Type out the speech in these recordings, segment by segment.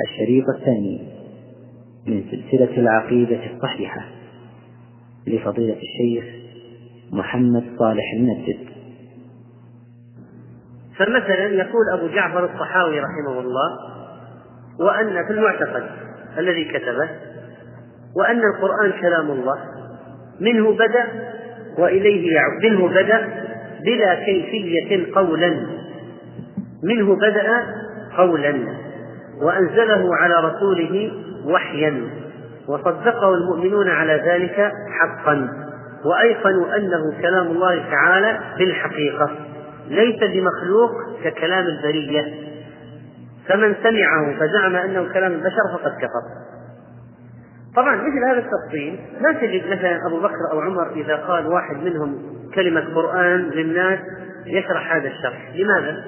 الشريط الثاني من سلسلة العقيدة الصحيحة لفضيلة الشيخ محمد صالح المسجد. فمثلا يقول أبو جعفر الطحاوي رحمه الله وأن في المعتقد الذي كتبه وأن القرآن كلام الله منه بدأ وإليه يعود منه بدأ بلا كيفية قولا منه بدأ قولا. وأنزله على رسوله وحيا وصدقه المؤمنون على ذلك حقا وأيقنوا أنه كلام الله تعالى بالحقيقة ليس بمخلوق ككلام البرية. فمن سمعه فزعم أنه كلام البشر فقد كفر. طبعا مثل هذا التفصيل لا تجد مثلا أبو بكر أو عمر إذا قال واحد منهم كلمة قرآن للناس يشرح هذا الشرح. لماذا؟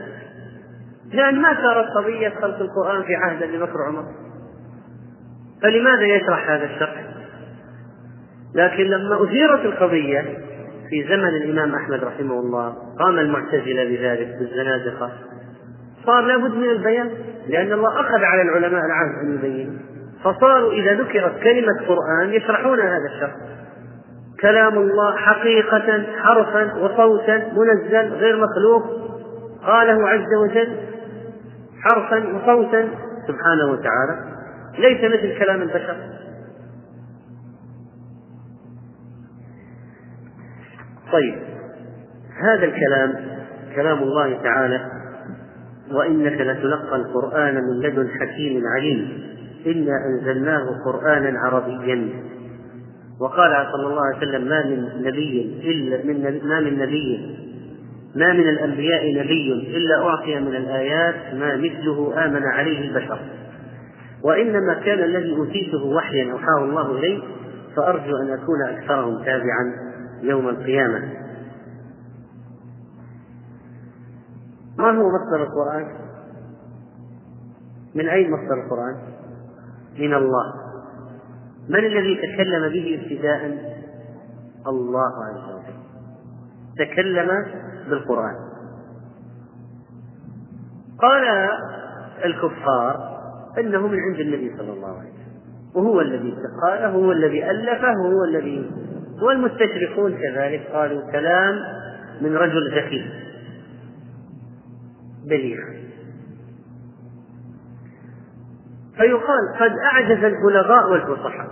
لأن ما صارت قضية خلق القرآن في عهد أبي بكر وعمر. فلماذا يشرح هذا الشرح؟ لكن لما أثيرت القضية في زمن الإمام أحمد رحمه الله قام المعتزلة بذلك بالزنادقة صار لابد من البيان لأن الله أخذ على العلماء العهد أن يبينوا. فصاروا إذا ذكرت كلمة قرآن يشرحون هذا الشرح. كلام الله حقيقة حرفا وصوتا منزل غير مخلوق. قاله عز وجل حرفا وصوتا سبحانه وتعالى. ليس مثل كلام البشر. طيب هذا الكلام كلام الله تعالى وإنك لتلقى القرآن من لدن حكيم عليم. إنا أنزلناه قرآنا عربيا. وقال صلى الله عليه وسلم ما من نبي إلا من ما من نبي ما من الأنبياء نبي إلا أعطي من الآيات ما مثله آمن عليه البشر وإنما كان الذي أوتيته وحيا أوحاه الله إلي فأرجو أن أكون أكثرهم تابعا يوم القيامة ما هو مصدر القرآن؟ من أين مصدر القرآن؟ من الله من الذي تكلم به ابتداء؟ الله عز وجل تكلم بالقرآن. قال الكفار إنه من عند النبي صلى الله عليه وسلم. وهو الذي قاله هو الذي ألفه هو الذي والمستشرقون كذلك قالوا كلام من رجل ذكي. بليغ. فيقال قد أعجز البلغاء والفصحاء.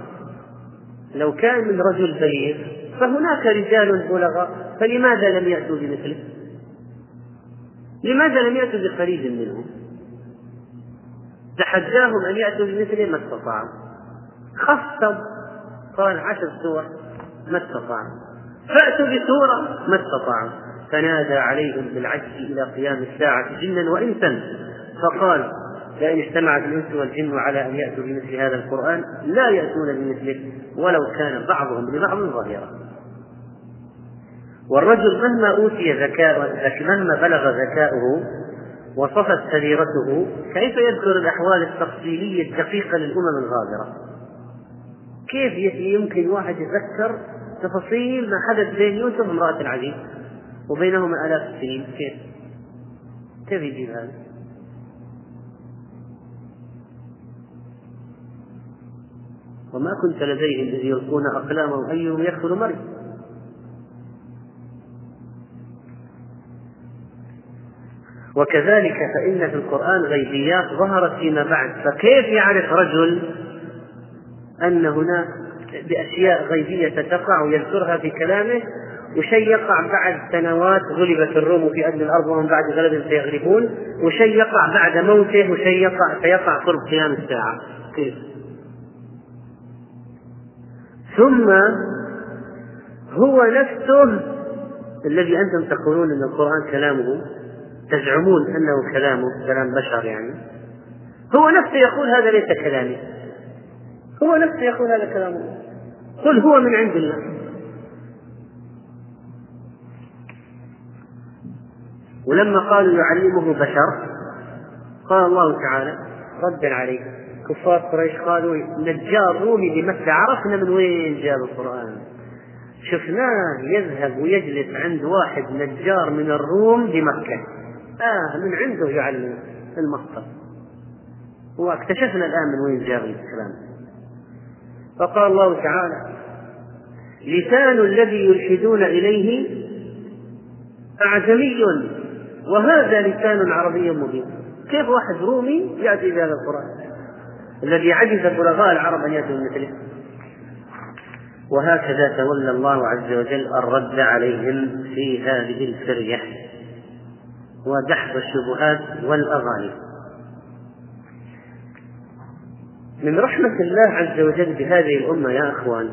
لو كان من رجل بليغ فهناك رجال بلغاء فلماذا لم يأتوا بمثله؟ لماذا لم يأتوا بقريب منه؟ تحداهم أن يأتوا بمثله ما استطاعوا. خصب قال عشر سور ما استطاعوا. فأتوا بسورة ما استطاعوا. فنادى عليهم بالعجز إلى قيام الساعة جنا وإنسا. فقال لئن اجتمعت الإنس والجن على أن يأتوا بمثل هذا القرآن لا يأتون بمثله ولو كان بعضهم لبعض ظهيرا والرجل مهما أوتي ذكاء مهما بلغ ذكاؤه وصفت سريرته كيف يذكر الأحوال التفصيلية الدقيقة للأمم الغابرة كيف يمكن واحد يذكر تفاصيل ما حدث بين يوسف وامرأة العزيز وبينهما آلاف السنين كيف؟ كيف يجيب هذا؟ وما كنت لديهم إذ يلقون أقلامهم أيهم يدخل مريم وكذلك فإن في القرآن غيبيات ظهرت فيما بعد. فكيف يعرف رجل أن هناك بأشياء غيبية ستقع ويذكرها في كلامه؟ وشيء يقع بعد سنوات غلبت الروم في أدنى الأرض وهم بعد غلب سيغلبون. وشيء يقع بعد موته وشيء يقع سيقع قرب قيام الساعة. كيف؟ ثم هو نفسه الذي أنتم تقولون أن القرآن كلامه تزعمون أنه كلامه كلام بشر يعني. هو نفسه يقول هذا ليس كلامي. هو نفسه يقول هذا كلام الله قل هو من عند الله. ولما قالوا يعلمه بشر قال الله تعالى ردا عليه كفار قريش قالوا نجار رومي بمكة عرفنا من وين جاب القرآن. شفناه يذهب ويجلس عند واحد نجار من الروم بمكة. آه من عنده يعلم المصدر. واكتشفنا الآن من وين جاء الكلام. فقال الله تعالى لسان الذي يلحدون إليه أعجمي وهذا لسان عربي مبين. كيف واحد رومي يأتي بهذا القرآن؟ الذي عجز بلغاء العرب أن يأتوا بمثله. وهكذا تولى الله عز وجل الرد عليهم في هذه الفرية. ودحض الشبهات والأغاني. من رحمة الله عز وجل بهذه الأمة يا أخوان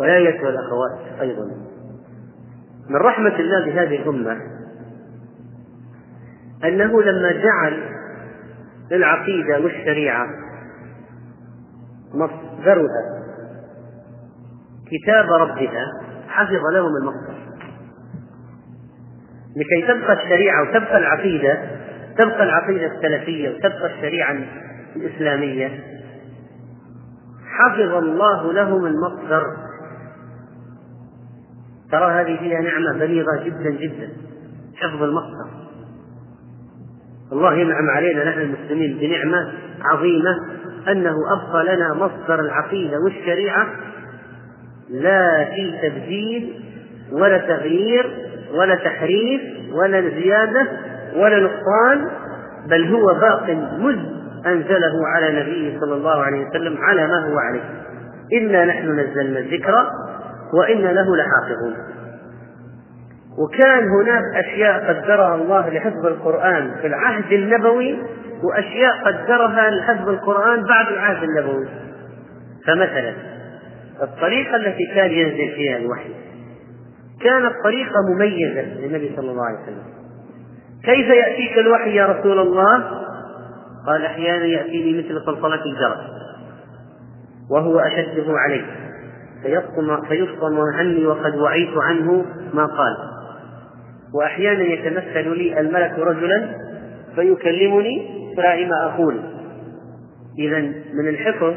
ويا أيتها الأخوات أيضا من رحمة الله بهذه الأمة أنه لما جعل للعقيدة والشريعة مصدرها كتاب ربها حفظ لهم المصدر. لكي تبقى الشريعة وتبقى العقيدة تبقى العقيدة السلفية وتبقى الشريعة الإسلامية. حفظ الله لهم المصدر. ترى هذه فيها نعمة بليغة جدا جدا. حفظ المصدر. الله ينعم علينا نحن المسلمين بنعمة عظيمة أنه أبقى لنا مصدر العقيدة والشريعة لا في تبديل ولا تغيير ولا تحريف ولا زيادة ولا نقصان بل هو باق مذ أنزله على نبيه صلى الله عليه وسلم على ما هو عليه. إنا نحن نزلنا الذكر وإنا له لحافظون. وكان هناك أشياء قدرها الله لحفظ القرآن في العهد النبوي وأشياء قدرها لحفظ القرآن بعد العهد النبوي. فمثلا الطريقة التي كان ينزل فيها الوحي. كانت طريقة مميزة للنبي صلى الله عليه وسلم. كيف يأتيك الوحي يا رسول الله؟ قال أحيانا يأتيني مثل صلصلة الجرس وهو أشده علي فيفطم فيفطم عني وقد وعيت عنه ما قال. وأحيانا يتمثل لي الملك رجلا فيكلمني فلا ما أقول إذا من الحفظ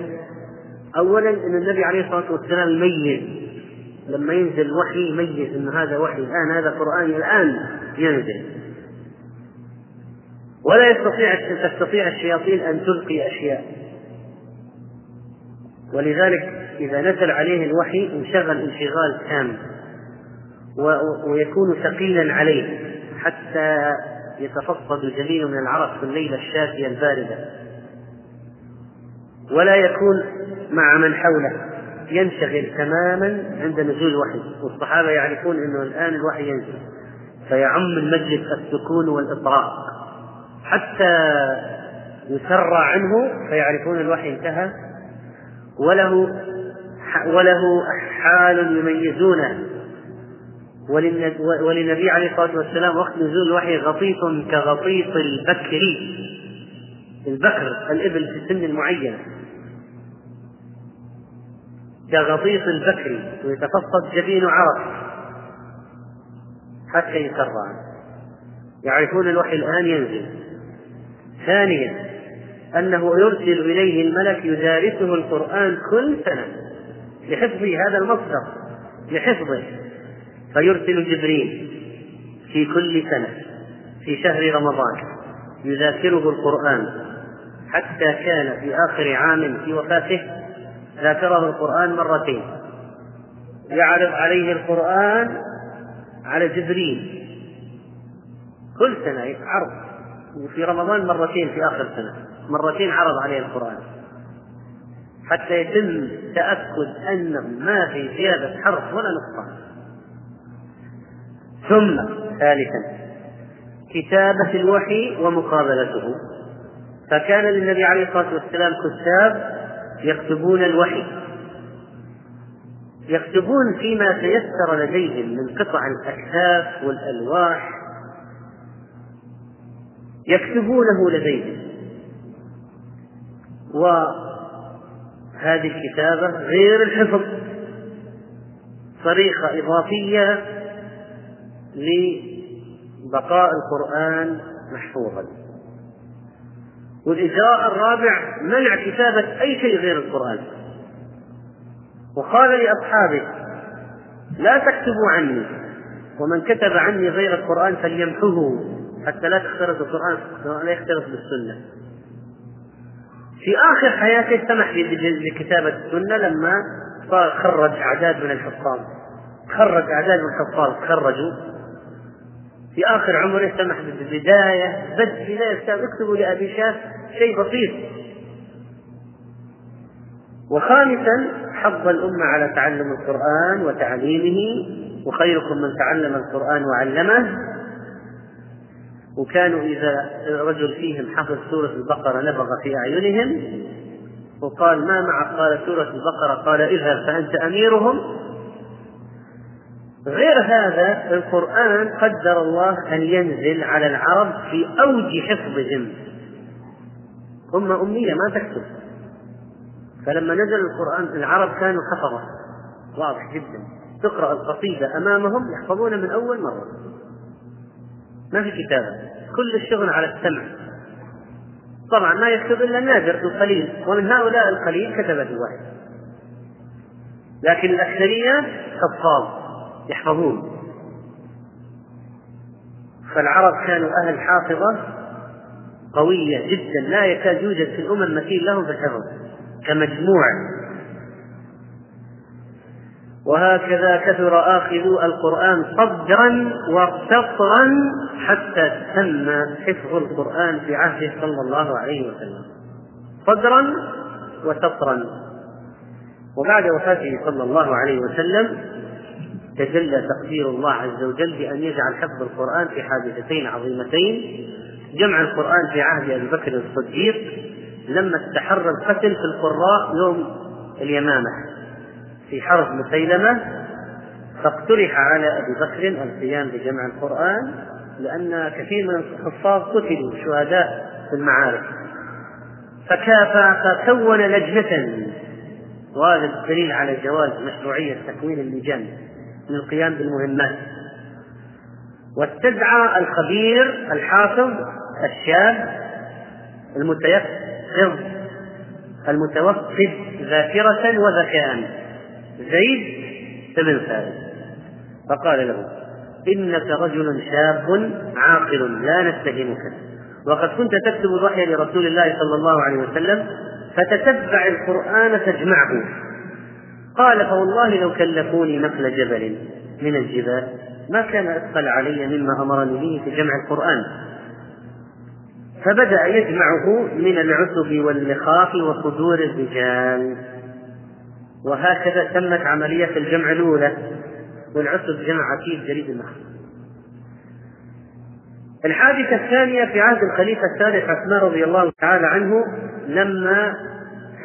أولا أن النبي عليه الصلاة والسلام يميز لما ينزل الوحي يميز أن هذا وحي الآن هذا قرآن الآن ينزل. ولا يستطيع تستطيع الشياطين أن تلقي أشياء. ولذلك إذا نزل عليه الوحي انشغل انشغال تام. ويكون ثقيلا عليه حتى يتفضل جليل من العرق في الليلة الشاتية الباردة. ولا يكون مع من حوله. ينشغل تماما عند نزول الوحي. والصحابة يعرفون أنه الآن الوحي ينزل. فيعم المجلس السكون والإطراء حتى يسرى عنه فيعرفون الوحي انتهى. وله وله حال يميزونه. وللنبي عليه الصلاة والسلام وقت نزول الوحي غطيط كغطيط البكر البكر الإبل في سن معينة كغطيط البكر ويتفصد جبين عرق حتى يسرى يعرفون الوحي الآن ينزل. ثانيا أنه يرسل إليه الملك يدارسه القرآن كل سنة لحفظ هذا المصدر لحفظه. فيرسل جبريل في كل سنة في شهر رمضان يذاكره القرآن حتى كان في آخر عام في وفاته ذاكره القرآن مرتين. يعرض عليه القرآن على جبريل. كل سنة عرض. وفي رمضان مرتين في آخر سنة. مرتين عرض عليه القرآن. حتى يتم تأكد أن ما في زيادة حرف ولا نقصان ثم ثالثا كتابة الوحي ومقابلته. فكان للنبي عليه الصلاة والسلام كتاب يكتبون الوحي. يكتبون فيما تيسر لديهم من قطع الأكتاف والألواح. يكتبونه لديهم. وهذه الكتابة غير الحفظ. طريقة إضافية لبقاء القرآن محفوظا. والإجراء الرابع منع كتابة أي شيء غير القرآن. وقال لأصحابه لا تكتبوا عني ومن كتب عني غير القرآن فليمحه حتى لا تختلط القرآن لا يختلط بالسنة. في آخر حياته سمح بكتابة السنة لما صار خرج أعداد من الحفاظ. خرج أعداد من الحفاظ خرجوا. في آخر عمره سمح بالبداية بس بداية اكتبوا لأبي شاف شيء بسيط. وخامسا حض الأمة على تعلم القرآن وتعليمه وخيركم من تعلم القرآن وعلمه. وكانوا إذا رجل فيهم حفظ سورة البقرة نبغ في أعينهم وقال ما معك؟ قال سورة البقرة. قال اذهب فأنت أميرهم. غير هذا القرآن قدر الله أن ينزل على العرب في أوج حفظهم. هم أمية ما تكتب. فلما نزل القرآن العرب كانوا حفظة واضح جدا. تقرأ القصيدة أمامهم يحفظون من أول مرة. ما في كتابة كل الشغل على السمع. طبعا ما يكتب إلا النادر القليل. ومن هؤلاء القليل كتب الواحد. لكن الأكثرية حفاظ يحفظون. فالعرب كانوا أهل حافظة. قوية جدا لا يكاد يوجد في الأمم مثيل لهم في الحفظ كمجموع. وهكذا كثر آخذو القرآن صدرا وسطرا حتى تم حفظ القرآن في عهده صلى الله عليه وسلم. صدرا وسطرا. وبعد وفاته صلى الله عليه وسلم تجلى تقدير الله عز وجل بأن يجعل حفظ القرآن في حادثتين عظيمتين. جمع القرآن في عهد أبي بكر الصديق لما استحر القتل في القراء يوم اليمامة في حرب مسيلمة فاقترح على أبي بكر القيام بجمع القرآن لأن كثير من الحفاظ قتلوا شهداء في المعارك. فكافى فكون لجنة وهذا الدليل على جواز مشروعية تكوين اللجان للقيام بالمهمات. واستدعى الخبير الحافظ الشاب المتيقظ المتوقد ذاكرة وذكاء. زيد بن ثابت. فقال له إنك رجل شاب عاقل لا نتهمك وقد كنت تكتب الوحي لرسول الله صلى الله عليه وسلم فتتبع القرآن تجمعه قال فوالله لو كلفوني نقل جبل من الجبال ما كان أثقل علي مما أمرني به في جمع القرآن. فبدأ يجمعه من العتب واللخاف وصدور الرجال. وهكذا تمت عملية الجمع الأولى والعتب جمع عتيب جريد النخل الحادثة الثانية في عهد الخليفة الثالث عثمان رضي الله تعالى عنه لما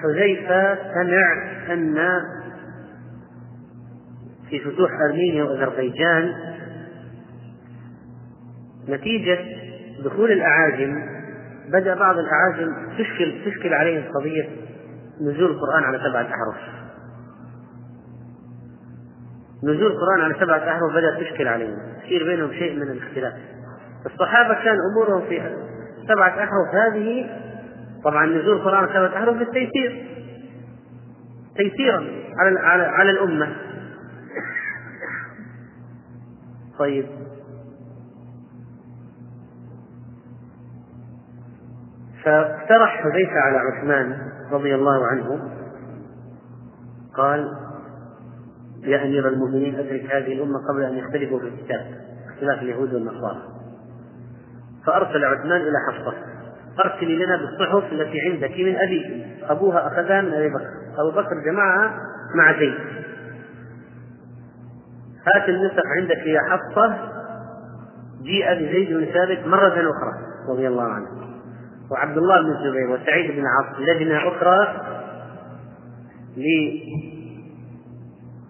حذيفة سمع أن في فتوح أرمينيا وأذربيجان نتيجة دخول الأعاجم بدأ بعض الأعاجم تشكل تشكل عليهم قضية نزول القرآن على سبعة أحرف. نزول القرآن على سبعة أحرف بدأت تشكل عليهم يصير بينهم شيء من الاختلاف. الصحابة كان أمورهم في سبعة أحرف. هذه طبعا نزول القرآن على سبعة أحرف بالتيسير. تيسيرا على على على الأمة. طيب. فاقترح حذيفة على عثمان رضي الله عنه قال يا أمير المؤمنين أدرك هذه الأمة قبل أن يختلفوا في الكتاب اختلاف اليهود والنصارى. فأرسل عثمان إلى حفصة أرسلي لنا بالصحف التي عندك من أبي أبوها أخذها من أبي بكر. أبو بكر جمعها مع زيد. هات النسخ عندك يا حفصة. جيء بزيد بن ثابت مرة أخرى رضي الله عنه. وعبد الله بن الزبير وسعيد بن عاص لجنة أخرى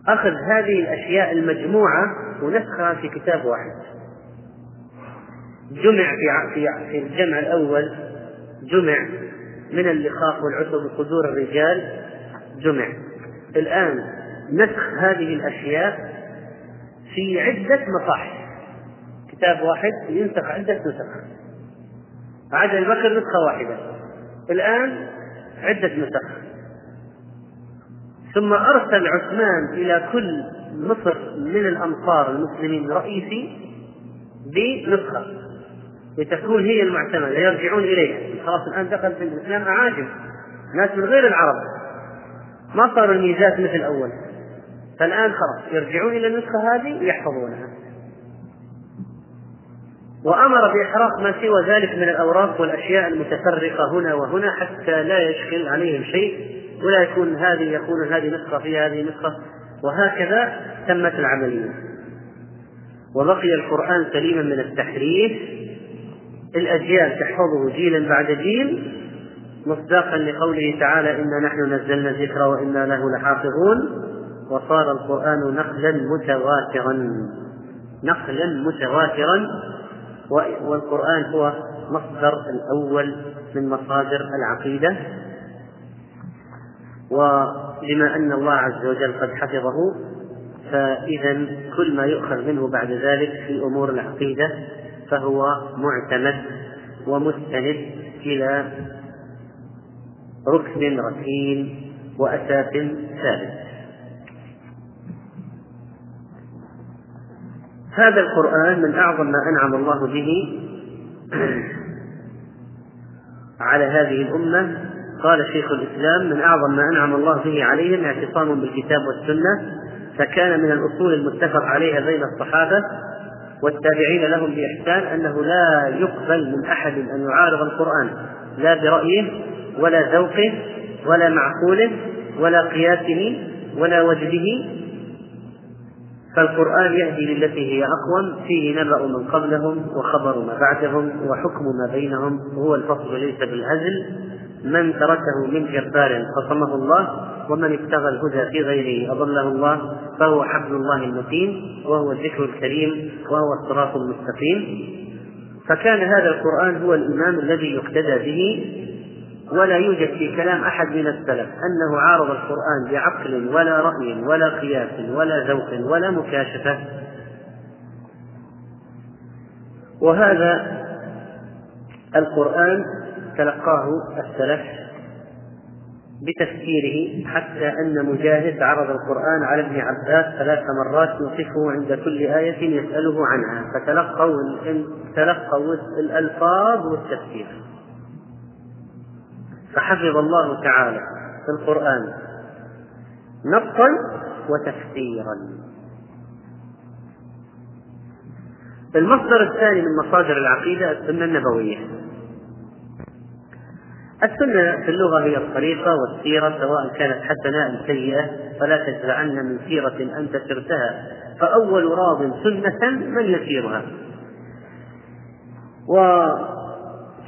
لأخذ هذه الأشياء المجموعة ونسخها في كتاب واحد. جمع في في في الجمع الأول جمع من اللخاف والعتب وصدور الرجال جمع. الآن نسخ هذه الأشياء في عدة مصاحف. كتاب واحد ينسخ عدة نسخ. عاد بكر نسخة واحدة. الآن عدة نسخ. ثم أرسل عثمان إلى كل مصر من الأمصار المسلمين رئيسي بنسخة. لتكون هي المعتمدة يرجعون إليها. خلاص الآن دخل في الإسلام أعاجم. ناس من غير العرب. ما صار الميزات مثل أول فالآن خلاص يرجعون إلى النسخة هذه ويحفظونها. وأمر بإحراق ما سوى ذلك من الأوراق والأشياء المتفرقة هنا وهنا حتى لا يشكل عليهم شيء ولا يكون هذه يكون هذه نسخة في هذه نسخة وهكذا تمت العملية. وبقي القرآن سليما من التحريف الأجيال تحفظه جيلا بعد جيل مصداقا لقوله تعالى إنا نحن نزلنا الذكر وإنا له لحافظون وصار القرآن نقلا متواترا. نقلا متواترا. والقرآن هو مصدر الأول من مصادر العقيدة. وبما أن الله عز وجل قد حفظه فإذا كل ما يؤخذ منه بعد ذلك في أمور العقيدة فهو معتمد ومستند إلى ركن ركين وأساس ثابت. هذا القرآن من أعظم ما أنعم الله به على هذه الأمة. قال شيخ الإسلام من أعظم ما أنعم الله به عليهم اعتصام بالكتاب والسنة فكان من الأصول المتفق عليها بين الصحابة والتابعين لهم بإحسان أنه لا يقبل من أحد أن يعارض القرآن لا برأيه ولا ذوقه ولا معقوله ولا قياسه ولا وجده فالقرآن يهدي للتي هي أقوم فيه نبأ من قبلهم وخبر ما بعدهم وحكم ما بينهم وهو الفصل ليس بالهزل من تركه من جبار خصمه الله ومن ابتغى الهدى في غيره أضله الله فهو حبل الله المتين وهو الذكر الكريم وهو الصراط المستقيم. فكان هذا القرآن هو الإمام الذي يقتدى به. ولا يوجد في كلام أحد من السلف أنه عارض القرآن بعقل ولا رأي ولا قياس ولا ذوق ولا مكاشفة. وهذا القرآن تلقاه السلف بتفسيره حتى أن مجاهد عرض القرآن على ابن عباس ثلاث مرات يوصفه عند كل آية يسأله عنها فتلقوا تلقوا الألفاظ والتفسير. فحفظ الله تعالى في القرآن نصا وتفسيرا. المصدر الثاني من مصادر العقيدة السنة النبوية. السنة في اللغة هي الطريقة والسيرة سواء كانت حسنة أم سيئة فلا تجزعن من سيرة أنت سرتها فأول راض سنة من يسيرها.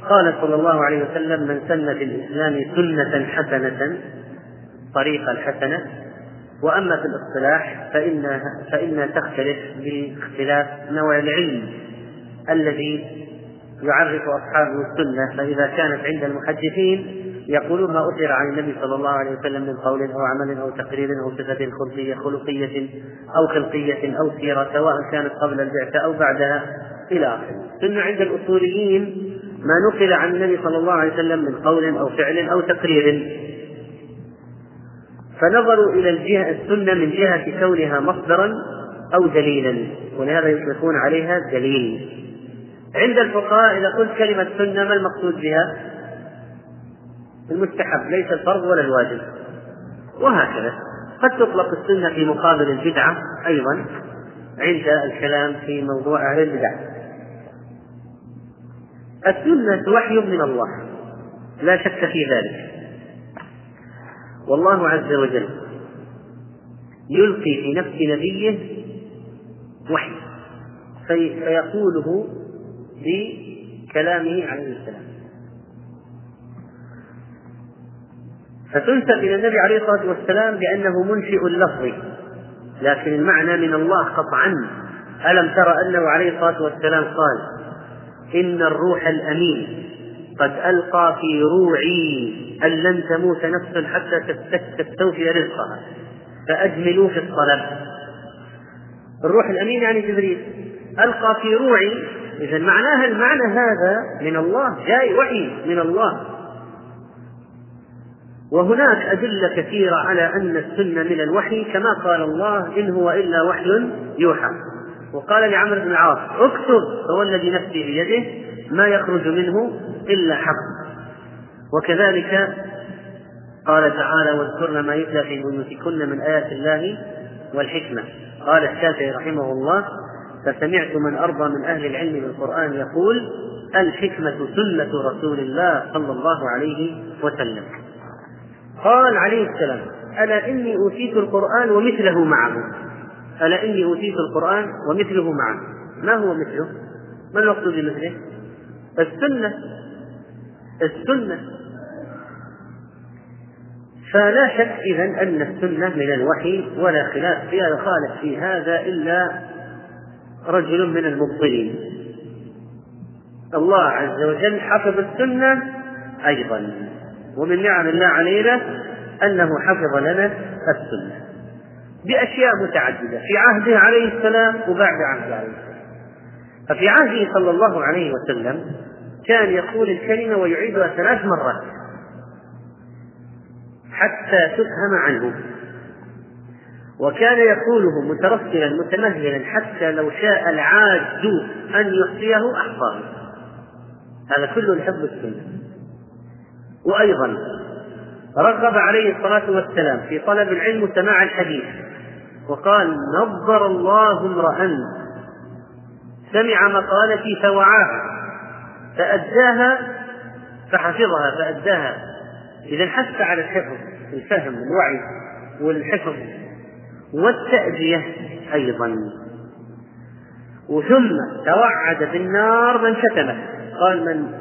قال صلى الله عليه وسلم من سن في الإسلام سنة حسنة طريقة الحسنة وأما في الاصطلاح فإنها فإنها تختلف باختلاف نوع العلم الذي يعرف أصحابه السنة فإذا كانت عند المحدثين يقولون ما أثر عن النبي صلى الله عليه وسلم من قول أو عمل أو تقرير أو صفة خلقية خلقية أو خلقية أو سيرة سواء كانت قبل البعثة أو بعدها إلى آخره. ثم عند الأصوليين ما نقل عن النبي صلى الله عليه وسلم من قول أو فعل أو تقرير. فنظروا إلى الجهة السنة من جهة كونها مصدرا أو دليلا ولهذا يطلقون عليها دليل. عند الفقهاء إذا قلت كلمة سنة ما المقصود بها؟ المستحب ليس الفرض ولا الواجب. وهكذا. قد تطلق السنة في مقابل البدعة أيضا عند الكلام في موضوع أهل البدع. السنة وحي من الله. لا شك في ذلك. والله عز وجل يلقي في نفس نبيه وحي. في فيقوله بكلامه عليه السلام. فتنسب إلى النبي عليه الصلاة والسلام بأنه منشئ اللفظ لكن المعنى من الله قطعا. ألم تر أنه عليه الصلاة والسلام قال إن الروح الأمين قد ألقى في روعي أن لن تموت نفس حتى تستوفي رزقها. فأجملوا في الطلب. الروح الأمين يعني جبريل. ألقى في روعي. إذا معناها المعنى هذا من الله؟ جاي وحي من الله. وهناك أدلة كثيرة على أن السنة من الوحي كما قال الله إن هو إلا وحي يوحى. وقال لعمرو بن العاص اكتب هو الذي نفسي بيده ما يخرج منه إلا حق. وكذلك قال تعالى واذكرن ما يتلى في بيوتكن من آيات الله والحكمة. قال الشافعي رحمه الله فسمعت من أرضى من أهل العلم بالقرآن يقول الحكمة سنة رسول الله صلى الله عليه وسلم. قال عليه السلام ألا إني أوتيت القرآن ومثله معه. ألا إني أوتيت القرآن ومثله معه. ما هو مثله؟ ما المقصود بمثله؟ السنة. السنة. فلا شك إذا أن السنة من الوحي ولا خلاف فيها يخالف في هذا إلا رجل من المبطلين. الله عز وجل حفظ السنة أيضا. ومن نعم الله علينا أنه حفظ لنا السنة. بأشياء متعددة في عهده عليه السلام وبعد عهده عليه السلام. ففي عهده صلى الله عليه وسلم كان يقول الكلمة ويعيدها ثلاث مرات حتى تفهم عنه. وكان يقوله مترسلا متمهلا حتى لو شاء العاج أن يحصيه أحصاه. هذا كله لحفظ السنة. وأيضا رغب عليه الصلاة والسلام في طلب العلم وسماع الحديث. وقال نظر الله امرأ. سمع مقالتي فوعاها. فأداها فحفظها فأداها. إذا حث على الحفظ الفهم الوعي والحفظ والتأدية أيضا. وثم توعد بالنار من كتمه قال من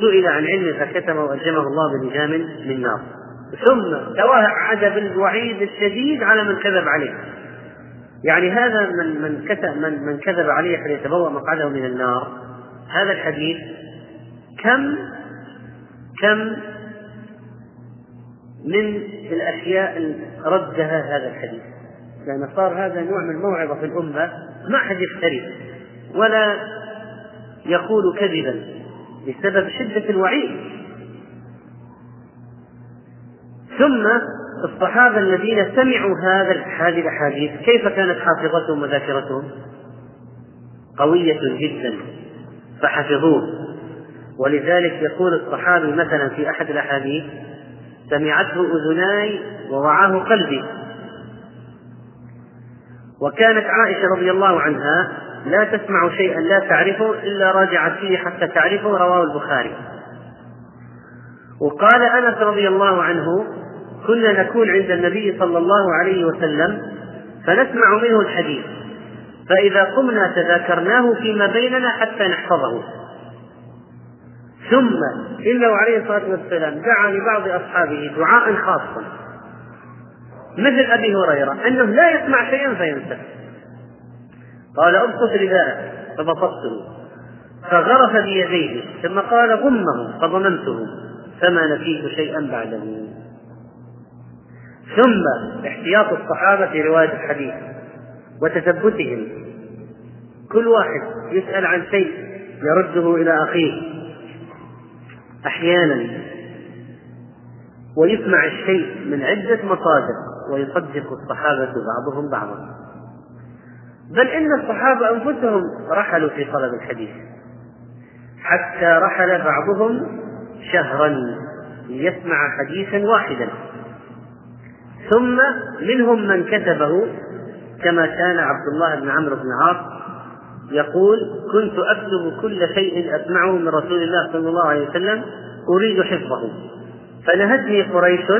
سئل عن علم فكتمه وألجمه الله بلجام من نار. ثم توعد بالوعيد الشديد على من كذب عليه. يعني هذا من من كتب من من كذب عليه فليتبوأ مقعده من النار. هذا الحديث كم كم من الأشياء ردها هذا الحديث. لأن صار هذا نوع من الموعظة في الأمة ما أحد يفتري. ولا يقول كذبا بسبب شدة الوعيد. ثم الصحابة الذين سمعوا هذا هذه الأحاديث كيف كانت حافظتهم وذاكرتهم؟ قوية جدا فحفظوه. ولذلك يقول الصحابي مثلا في أحد الأحاديث سمعته أذناي ووعاه قلبي. وكانت عائشة رضي الله عنها لا تسمع شيئا لا تعرفه إلا راجعت فيه حتى تعرفه رواه البخاري. وقال أنس رضي الله عنه كنا نكون عند النبي صلى الله عليه وسلم فنسمع منه الحديث. فإذا قمنا تذاكرناه فيما بيننا حتى نحفظه. ثم إنه عليه الصلاة والسلام دعا لبعض أصحابه دعاء خاصا. مثل أبي هريرة أنه لا يسمع شيئا فينسى. قال ابسط رداءك فبسطته فغرف بيديه ثم قال ضمه فضممته فما نسيت شيئا بعده. ثم احتياط الصحابة في رواية الحديث وتثبتهم. كل واحد يسأل عن شيء يرده إلى أخيه أحيانا ويسمع الشيء من عدة مصادر ويصدق الصحابة بعضهم بعضا. بل إن الصحابة أنفسهم رحلوا في طلب الحديث حتى رحل بعضهم شهرا ليسمع حديثا واحدا. ثم منهم من كتبه كما كان عبد الله بن عمرو بن عاص يقول كنت أكتب كل شيء أسمعه من رسول الله صلى الله عليه وسلم أريد حفظه. فنهتني قريش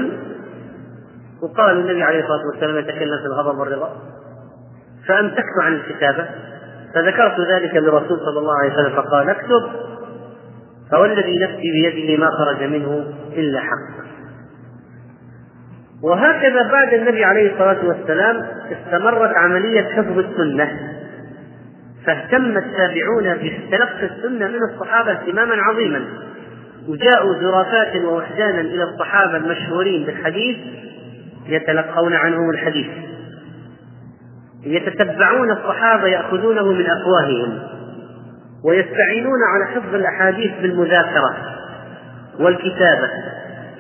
وقال النبي عليه الصلاة والسلام يتكلم في الغضب والرضا. فأمسكت عن الكتابة فذكرت ذلك للرسول صلى الله عليه وسلم فقال اكتب. فوالذي نفسي بيده ما خرج منه إلا حق. وهكذا بعد النبي عليه الصلاة والسلام استمرت عملية حفظ السنة. فاهتم التابعون بتلقي السنة من الصحابة اهتماما عظيما. وجاءوا زرافات ووحدانا إلى الصحابة المشهورين بالحديث يتلقون عنهم الحديث. يتتبعون الصحابة يأخذونه من أفواههم ويستعينون على حفظ الأحاديث بالمذاكرة والكتابة.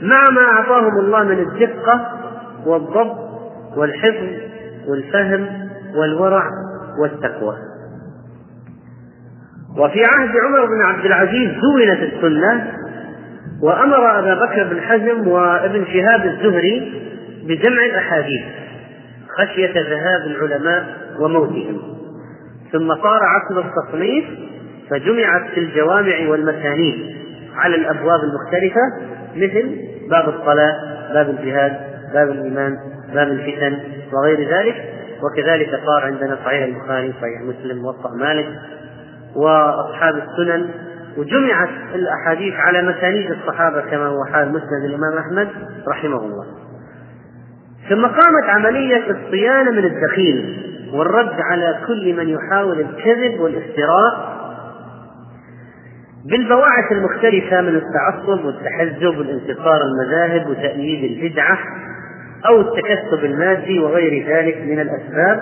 مع ما أعطاهم الله من الدقة والضبط والحفظ والفهم والورع والتقوى. وفي عهد عمر بن عبد العزيز زونت السنة وأمر أبا بكر بن حزم وابن شهاب الزهري بجمع الأحاديث خشية ذهاب العلماء وموتهم. ثم صار عصر التصنيف فجمعت في الجوامع والمسانيد على الأبواب المختلفة مثل باب الصلاة باب الجهاد باب الإيمان باب الفتن وغير ذلك. وكذلك صار عندنا صحيح البخاري صحيح مسلم موطأ مالك وأصحاب السنن. وجمعت الأحاديث على مسانيد الصحابة كما هو حال مسند الإمام أحمد رحمه الله. ثم قامت عملية الصيانة من الدخيل والرد على كل من يحاول الكذب والافتراء بالبواعث المختلفة من التعصب والتحزب والانتصار المذاهب وتأييد البدعة أو التكسب المادي وغير ذلك من الأسباب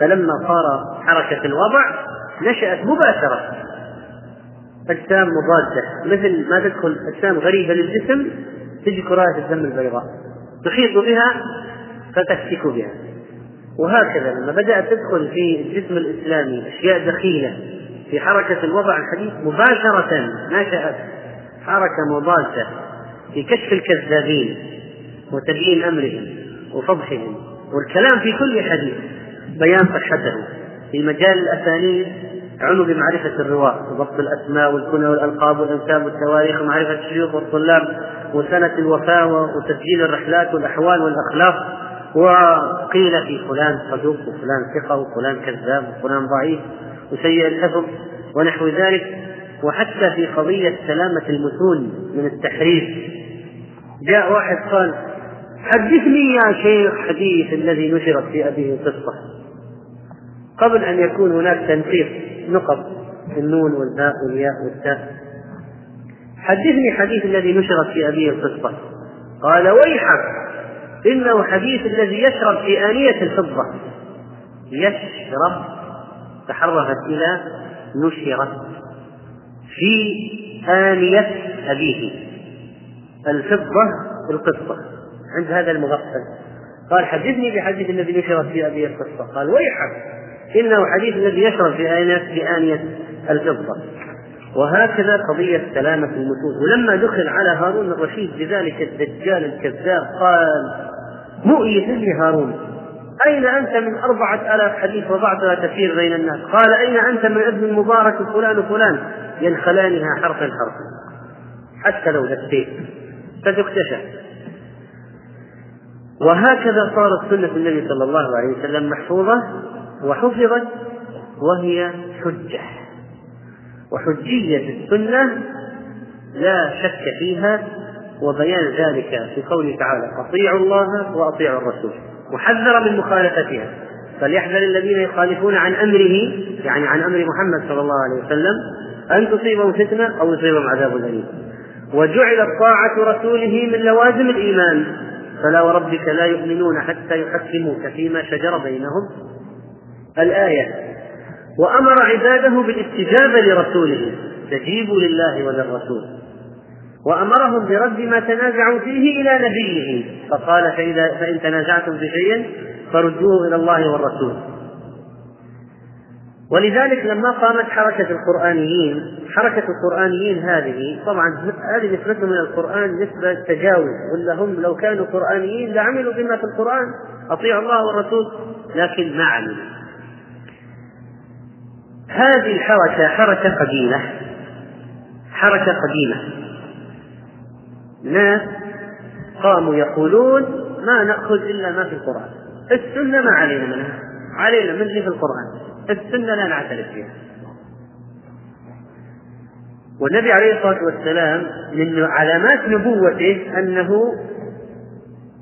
فلما صار حركة الوضع نشأت مباشرة أجسام مضادة مثل ما تدخل أجسام غريبة للجسم تجي كرات الدم البيضاء تحيط بها فتفتك بها وهكذا لما بدأت تدخل في الجسم الإسلامي أشياء دخيلة في حركة الوضع الحديث مباشرة نشأت حركة مضادة في كشف الكذابين وتبيين أمرهم وفضحهم والكلام في كل حديث بيان صحته. في مجال الأسانيد عنوا بمعرفة الرواة وضبط الأسماء والكنى والألقاب والأنساب والتواريخ ومعرفة الشيوخ والطلاب وسنة الوفاة وتسجيل الرحلات والأحوال والأخلاق. وقيل في فلان صدوق وفلان ثقة وفلان كذاب وفلان ضعيف. وسيء الحفظ ونحو ذلك وحتى في قضية سلامة المتون من التحريف. جاء واحد قال حدثني يا شيخ حديث الذي نشرت في أبيه القصة قبل أن يكون هناك تنقيط نقط النون والباء والياء والتاء. حدثني حديث الذي نشرت في أبيه القصة قال ويحك إنه حديث الذي يشرب في آنية الفضة. يشرب؟ تحرفت إلى نشرت في آنية أبيه الفضة القصة. عند هذا المغفل. قال حدثني بحديث الذي نشرت في أبيه القصة. قال ويحك إنه حديث الذي يشرب في آنية في آنية الفضة. وهكذا قضية سلامة المتون ولما دخل على هارون الرشيد بذلك الدجال الكذاب قال مؤيس لي هارون أين أنت من أربعة آلاف حديث وضعتها تسير بين الناس؟ قال أين أنت من ابن المبارك فلان وفلان؟ ينخلانها حرفا حرفا حتى لو لفيت فتكتشف. وهكذا صارت سنة النبي صلى الله عليه وسلم محفوظة وحفظت وهي حجة. وحجية السنة لا شك فيها وبيان ذلك في قوله تعالى أطيعوا الله وأطيعوا الرسول. وحذر من مخالفتها. فليحذر الذين يخالفون عن أمره يعني عن أمر محمد صلى الله عليه وسلم أن تصيبهم فتنة أو يصيبهم عذاب أليم. وجعلت طاعة رسوله من لوازم الإيمان. فلا وربك لا يؤمنون حتى يحكموك فيما شجر بينهم. الآية وأمر عباده بالاستجابة لرسوله استجيبوا لله وللرسول وأمرهم برد ما تنازعوا فيه إلى نبيه. فقال فإذا فإن تنازعتم في شيء فردوه إلى الله والرسول. ولذلك لما قامت حركة القرآنيين حركة القرآنيين هذه طبعا هذه نسبتهم من القرآن نسبة تجاوز ولا هم لو كانوا قرآنيين لعملوا بما في القرآن أطيعوا الله والرسول لكن ما عملوا. هذه الحركة حركة قديمة. حركة قديمة. ناس قاموا يقولون ما نأخذ إلا ما في القرآن. السنة ما علينا منها. علينا من في القرآن. السنة لا نعترف بها والنبي عليه الصلاة والسلام من علامات نبوته أنه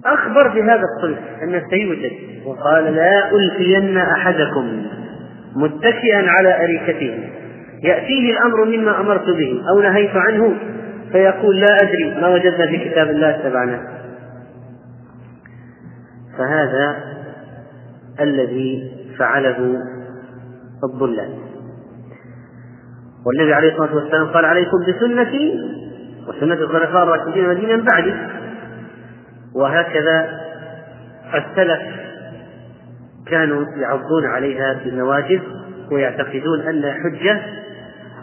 أخبر بهذا الصنف أنه سيوجد. وقال لا ألفين أحدكم متكئا على أريكته. يأتيه الأمر مما أمرت به أو نهيت عنه. فيقول لا أدري ما وجدنا في كتاب الله اتبعناه فهذا الذي فعله الضلال. والنبي عليه الصلاة والسلام قال عليكم بسنتي وسنة الخلفاء الراشدين المدينة من بعدي. وهكذا السلف كانوا يعضون عليها بالنواجذ ويعتقدون أنها حجة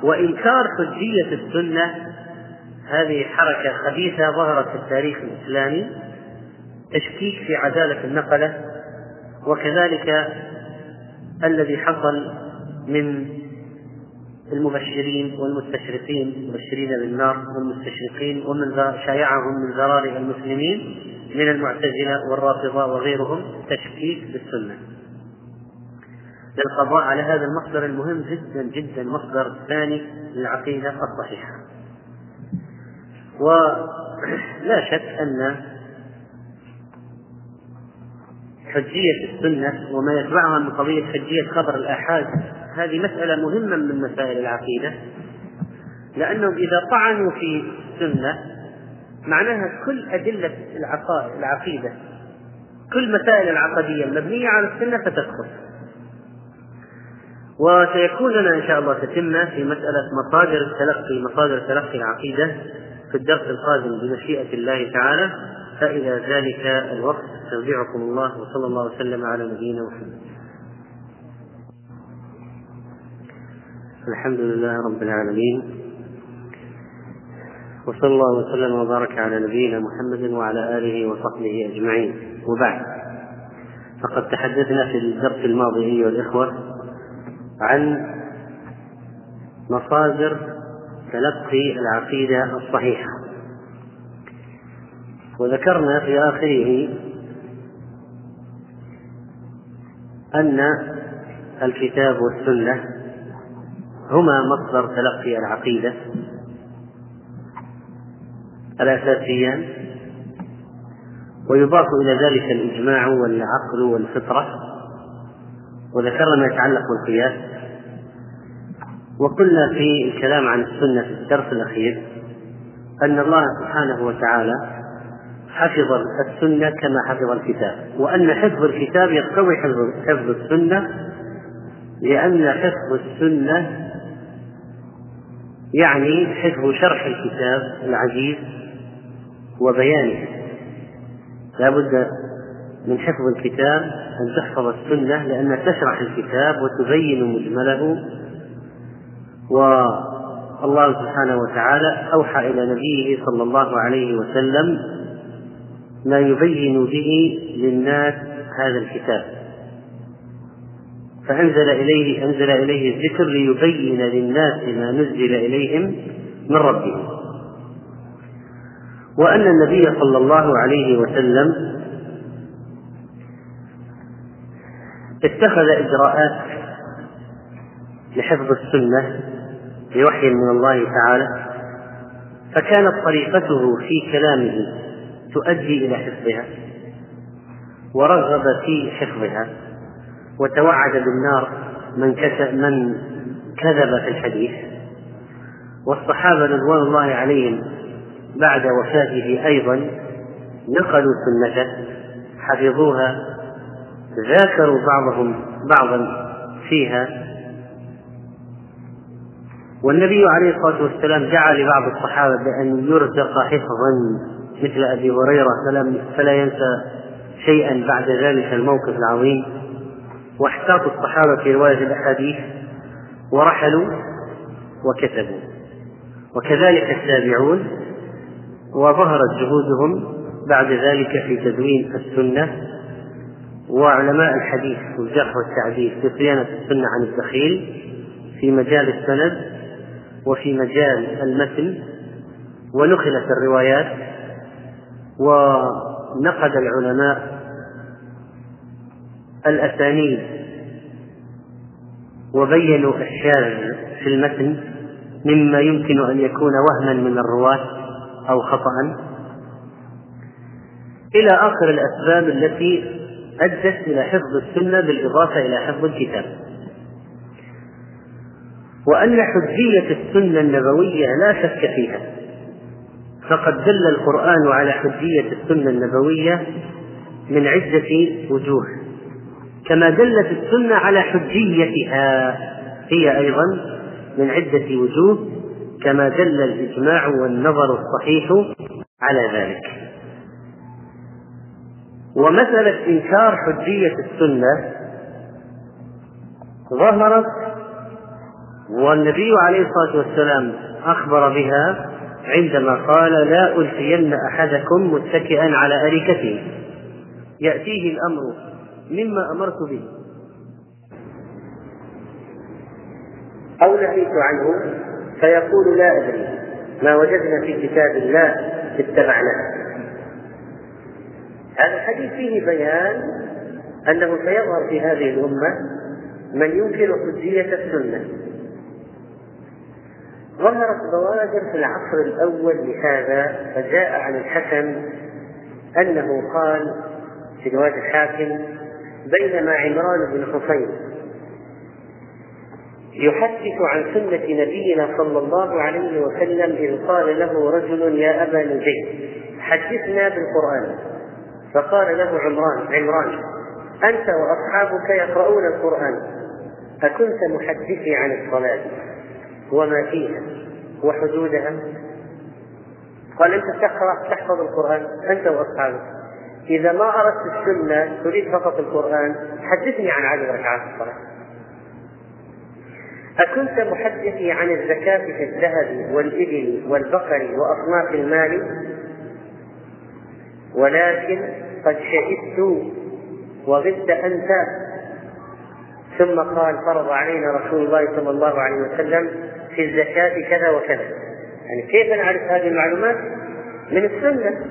وإنكار حجية السنة هذه حركة خبيثة ظهرت في التاريخ الإسلامي. تشكيك في عدالة النقلة وكذلك الذي حصل من المبشرين والمستشرقين المبشرين بالنار والمستشرقين ومن شايعهم من ذراري المسلمين من المعتزلة والرافضة وغيرهم. تشكيك بالسنة. للقضاء على هذا المصدر المهم جدا جدا مصدر ثاني للعقيدة الصحيحة. ولا شك أن حجية السنة وما يتبعها من قضية حجية خبر الآحاد هذه مسألة مهمة من مسائل العقيدة. لأنهم إذا طعنوا في السنة معناها كل أدلة العقائد العقيدة كل مسائل العقدية المبنية على السنة ستدخل. وسيكون لنا إن شاء الله تتمة في مسألة مصادر التلقي مصادر تلقي العقيدة. في الدرس القادم بمشيئة الله تعالى فإلى ذلك الوقت. أستودعكم الله وصلى الله وسلم على نبينا محمد. الحمد لله رب العالمين. وصلى الله وسلم وبارك على نبينا محمد وعلى آله وصحبه أجمعين. وبعد فقد تحدثنا في الدرس الماضي أيها الإخوة عن مصادر تلقي العقيدة الصحيحة. وذكرنا في آخره أن الكتاب والسنة هما مصدر تلقي العقيدة الأساسيان ويضاف إلى ذلك الإجماع والعقل والفطرة. وذكرنا ما يتعلق بالقياس. وقلنا في الكلام عن السنة في الدرس الأخير أن الله سبحانه وتعالى حفظ السنة كما حفظ الكتاب وأن حفظ الكتاب يقتضي حفظ السنة لأن حفظ السنة يعني حفظ شرح الكتاب العزيز وبيانه. لا بد من حفظ الكتاب أن تحفظ السنة لأنها تشرح الكتاب وتبين مجمله والله سبحانه وتعالى أوحى إلى نبيه صلى الله عليه وسلم ما يبين به للناس هذا الكتاب. فأنزل إليه أنزل إليه الذكر ليبين للناس ما نزل إليهم من ربهم. وأن النبي صلى الله عليه وسلم اتخذ إجراءات لحفظ السنة بوحي من الله تعالى فكانت طريقته في كلامه تؤدي إلى حفظها ورغب في حفظها وتوعد بالنار من من كذب في الحديث والصحابة رضوان الله عليهم بعد وفاته أيضا نقلوا سنته حفظوها ذاكروا بعضهم بعضا فيها والنبي عليه الصلاة والسلام دعا لبعض الصحابة بأن يرزق حفظا مثل أبي هريرة فلم فلا ينسى شيئا بعد ذلك الموقف العظيم. واحتاط الصحابة في رواية الأحاديث ورحلوا وكتبوا. وكذلك التابعون وظهرت جهودهم بعد ذلك في تدوين السنة. وعلماء الحديث والجرح والتعديل في صيانة السنة عن الدخيل في مجال السند وفي مجال المتن ونقلت الروايات ونقد العلماء الأسانيد وبينوا الشاذ في المتن مما يمكن أن يكون وهما من الرواة أو خطأ. إلى آخر الأسباب التي أدت إلى حفظ السنة بالإضافة إلى حفظ الكتاب. وأن حجية السنة النبوية لا شك فيها. فقد دل القرآن على حجية السنة النبوية من عدة وجوه. كما دلت السنة على حجيتها هي أيضا من عدة وجوه كما دل الإجماع والنظر الصحيح على ذلك. ومسألة إنكار حجية السنة ظهرت والنبي عليه الصلاة والسلام أخبر بها عندما قال لا ألفين أحدكم متكئا على أريكته يأتيه الأمر مما أمرت به. أو نهيت عنه فيقول لا أدري ما وجدنا في كتاب الله اتبعناه. هذا الحديث فيه بيان أنه سيظهر في هذه الأمة من ينكر حجية السنة. ظهرت بوادر في العصر الأول لهذا فجاء عن الحسن أنه قال في رواية الحاكم بينما عمران بن حصين يحدث عن سنة نبينا صلى الله عليه وسلم إذ قال له رجل يا أبا نجيب حدثنا بالقرآن. فقال له عمران عمران أنت وأصحابك يقرؤون القرآن أكنت محدثي عن الصلاة. وما فيها وحدودها. قال أنت تقرأ تحفظ القرآن أنت وأصحابك. إذا ما أردت السنة تريد فقط القرآن حدثني عن عدد ركعات الصلاة. أكنت محدثي عن الزكاة في الذهب والإبل والبقر وأصناف المال ولكن قد شهدت وغبت أنت. ثم قال فرض علينا رسول الله صلى الله عليه وسلم في الزكاة كذا وكذا. يعني كيف نعرف هذه المعلومات؟ من السنة.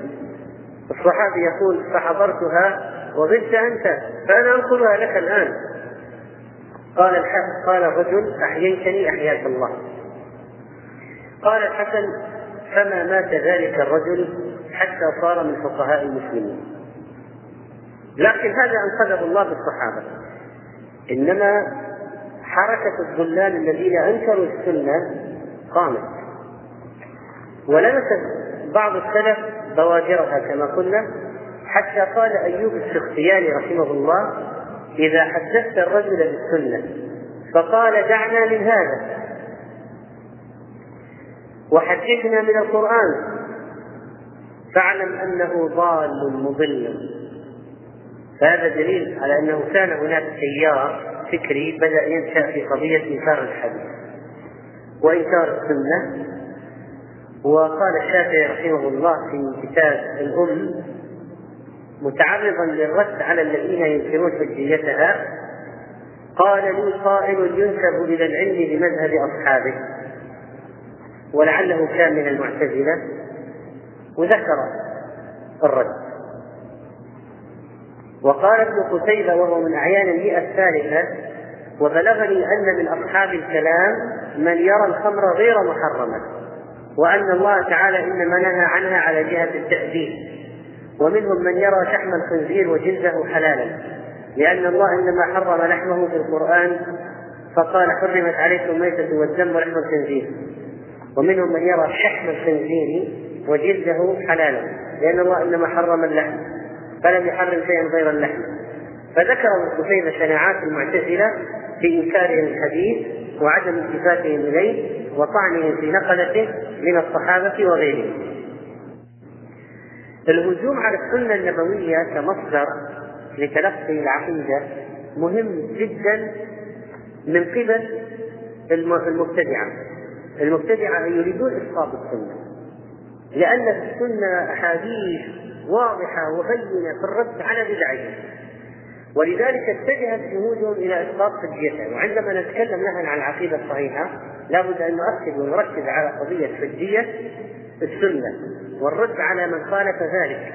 الصحابي يقول فحضرتها وغبت أنت فأنا أنقلها لك الآن. قال الحسن قال الرجل أحييتني أحياك الله. قال الحسن فما مات ذلك الرجل حتى صار من فقهاء المسلمين. لكن هذا أنقذه الله بالصحابة. إنما حركة الضلال الذين أنكروا السنة قامت. ولمست بعض السلف بواجرها كما قلنا حتى قال أيوب السختياني رحمه الله إذا حدثت الرجل بالسنة فقال دعنا من هذا وحدثنا من القرآن فاعلم أنه ضال مضل فهذا دليل على أنه كان هناك تيار فكري بدأ ينشأ في قضية إنكار الحديث وإنكار السنة. وقال الشافعي رحمه الله في كتاب الأم متعرضا للرد على الذين ينكرون حجيتها قال لي قائل ينسب إلى العلم بمذهب أصحابه ولعله كان من المعتزلة وذكر الرد. وقال ابن قتيبة وهو من أعيان المئة الثالثة وبلغني أن من أصحاب الكلام من يرى الخمر غير محرمة وأن الله تعالى إنما نهى عنها على جهة التأديب ومنهم من يرى شحم الخنزير وجلده حلالا لأن الله إنما حرم لحمه في القرآن فقال حرمت عليكم الميتة والدم ولحم الخنزير. ومنهم من يرى شحم الخنزير وجلده حلالا لأن الله إنما حرم اللحم. فلم يحرم شيئا غير اللحم. فذكر ابن قتيبة شناعات المعتزلة في إنكارهم الحديث وعدم التفاتهم إليه وطعنهم في نقلته من الصحابة وغيرهم. الهجوم على السنة النبوية كمصدر لتلقي العقيدة مهم جدا من قبل المبتدعة. المبتدعة يريدون إسقاط السنة. لأن في السنة أحاديث واضحة وبينة في الرد على بدعهم ولذلك اتجهت جهودهم إلى إسقاط حجيته وعندما نتكلم نحن عن العقيدة الصحيحة لابد أن نؤكد ونركز على قضية حجية السنة والرد على من خالف ذلك.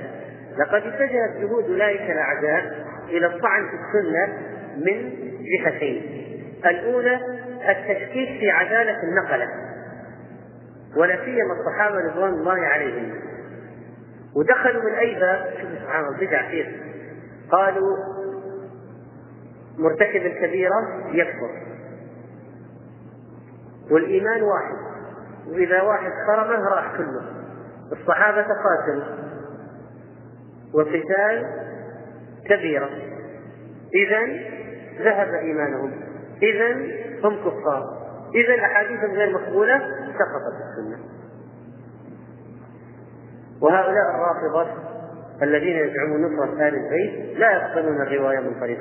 لقد اتجهت جهود أولئك الأعداء إلى الطعن في السنة من جهتين. الأولى التشكيك في عدالة النقلة ولا سيما الصحابة رضوان الله عليهم. ودخلوا من أي باب؟ شوف سبحان الله بدع كيف قالوا مرتكب الكبيرة يكفر والإيمان واحد. وإذا واحد خرمه راح كله. الصحابة قاتلوا والقتال كبيرة. إذا ذهب إيمانهم. إذا هم كفار. إذا الأحاديث غير مقبولة سقطت السنة. وهؤلاء الرافضة الذين يزعمون نصرة آل البيت لا يقبلون الرواية من طريق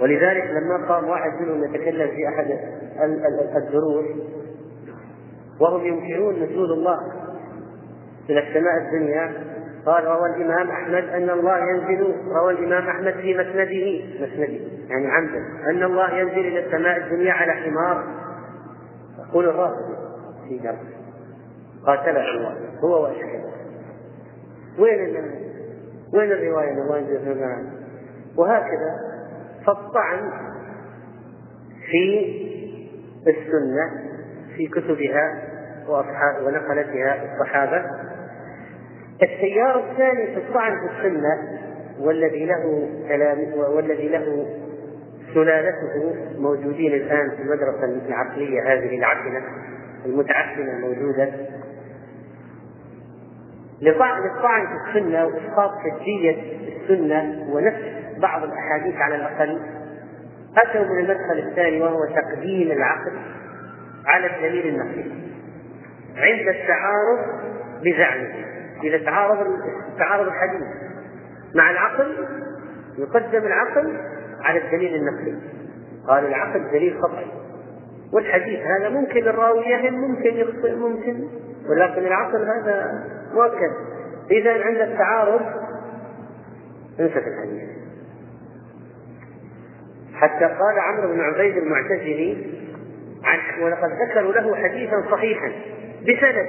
ولذلك لما قام واحد منهم يتكلم في أحد الدروس وهم ينكرون نزول الله إلى السماء الدنيا قال روى الإمام أحمد أن الله ينزل روى الإمام أحمد في مسنده مسنده يعني عمدا أن الله ينزل إلى السماء الدنيا على حمار يقول الرافض في جرح قاتله الله هو وأشهده. وين وين الرواية الماء وهكذا فالطعن في السنة في كتبها واصحاب ونقلتها الصحابة. التيار الثاني في الطعن في السنة والذي له كلام والذي له سلالته موجودين الآن في المدرسة العقلية هذه العفنه المتعفنه الموجودة. للطعن في السنة وإسقاط حجيه السنة ونفس بعض الأحاديث على الأقل. أتوا من المدخل الثاني وهو تقديم العقل على الدليل النقلي عند التعارض بزعمه. إذا تعارض تعارض الحديث مع العقل يقدم العقل على الدليل النقلي قال العقل دليل قطعي والحديث هذا ممكن الراوي يهم ممكن يخطئ ممكن. ولكن العقل هذا مؤكد. إذا عند التعارض انسى الحديث. حتى قال عمرو بن عبيد المعتزلي ولقد ذكروا له حديثا صحيحا بسند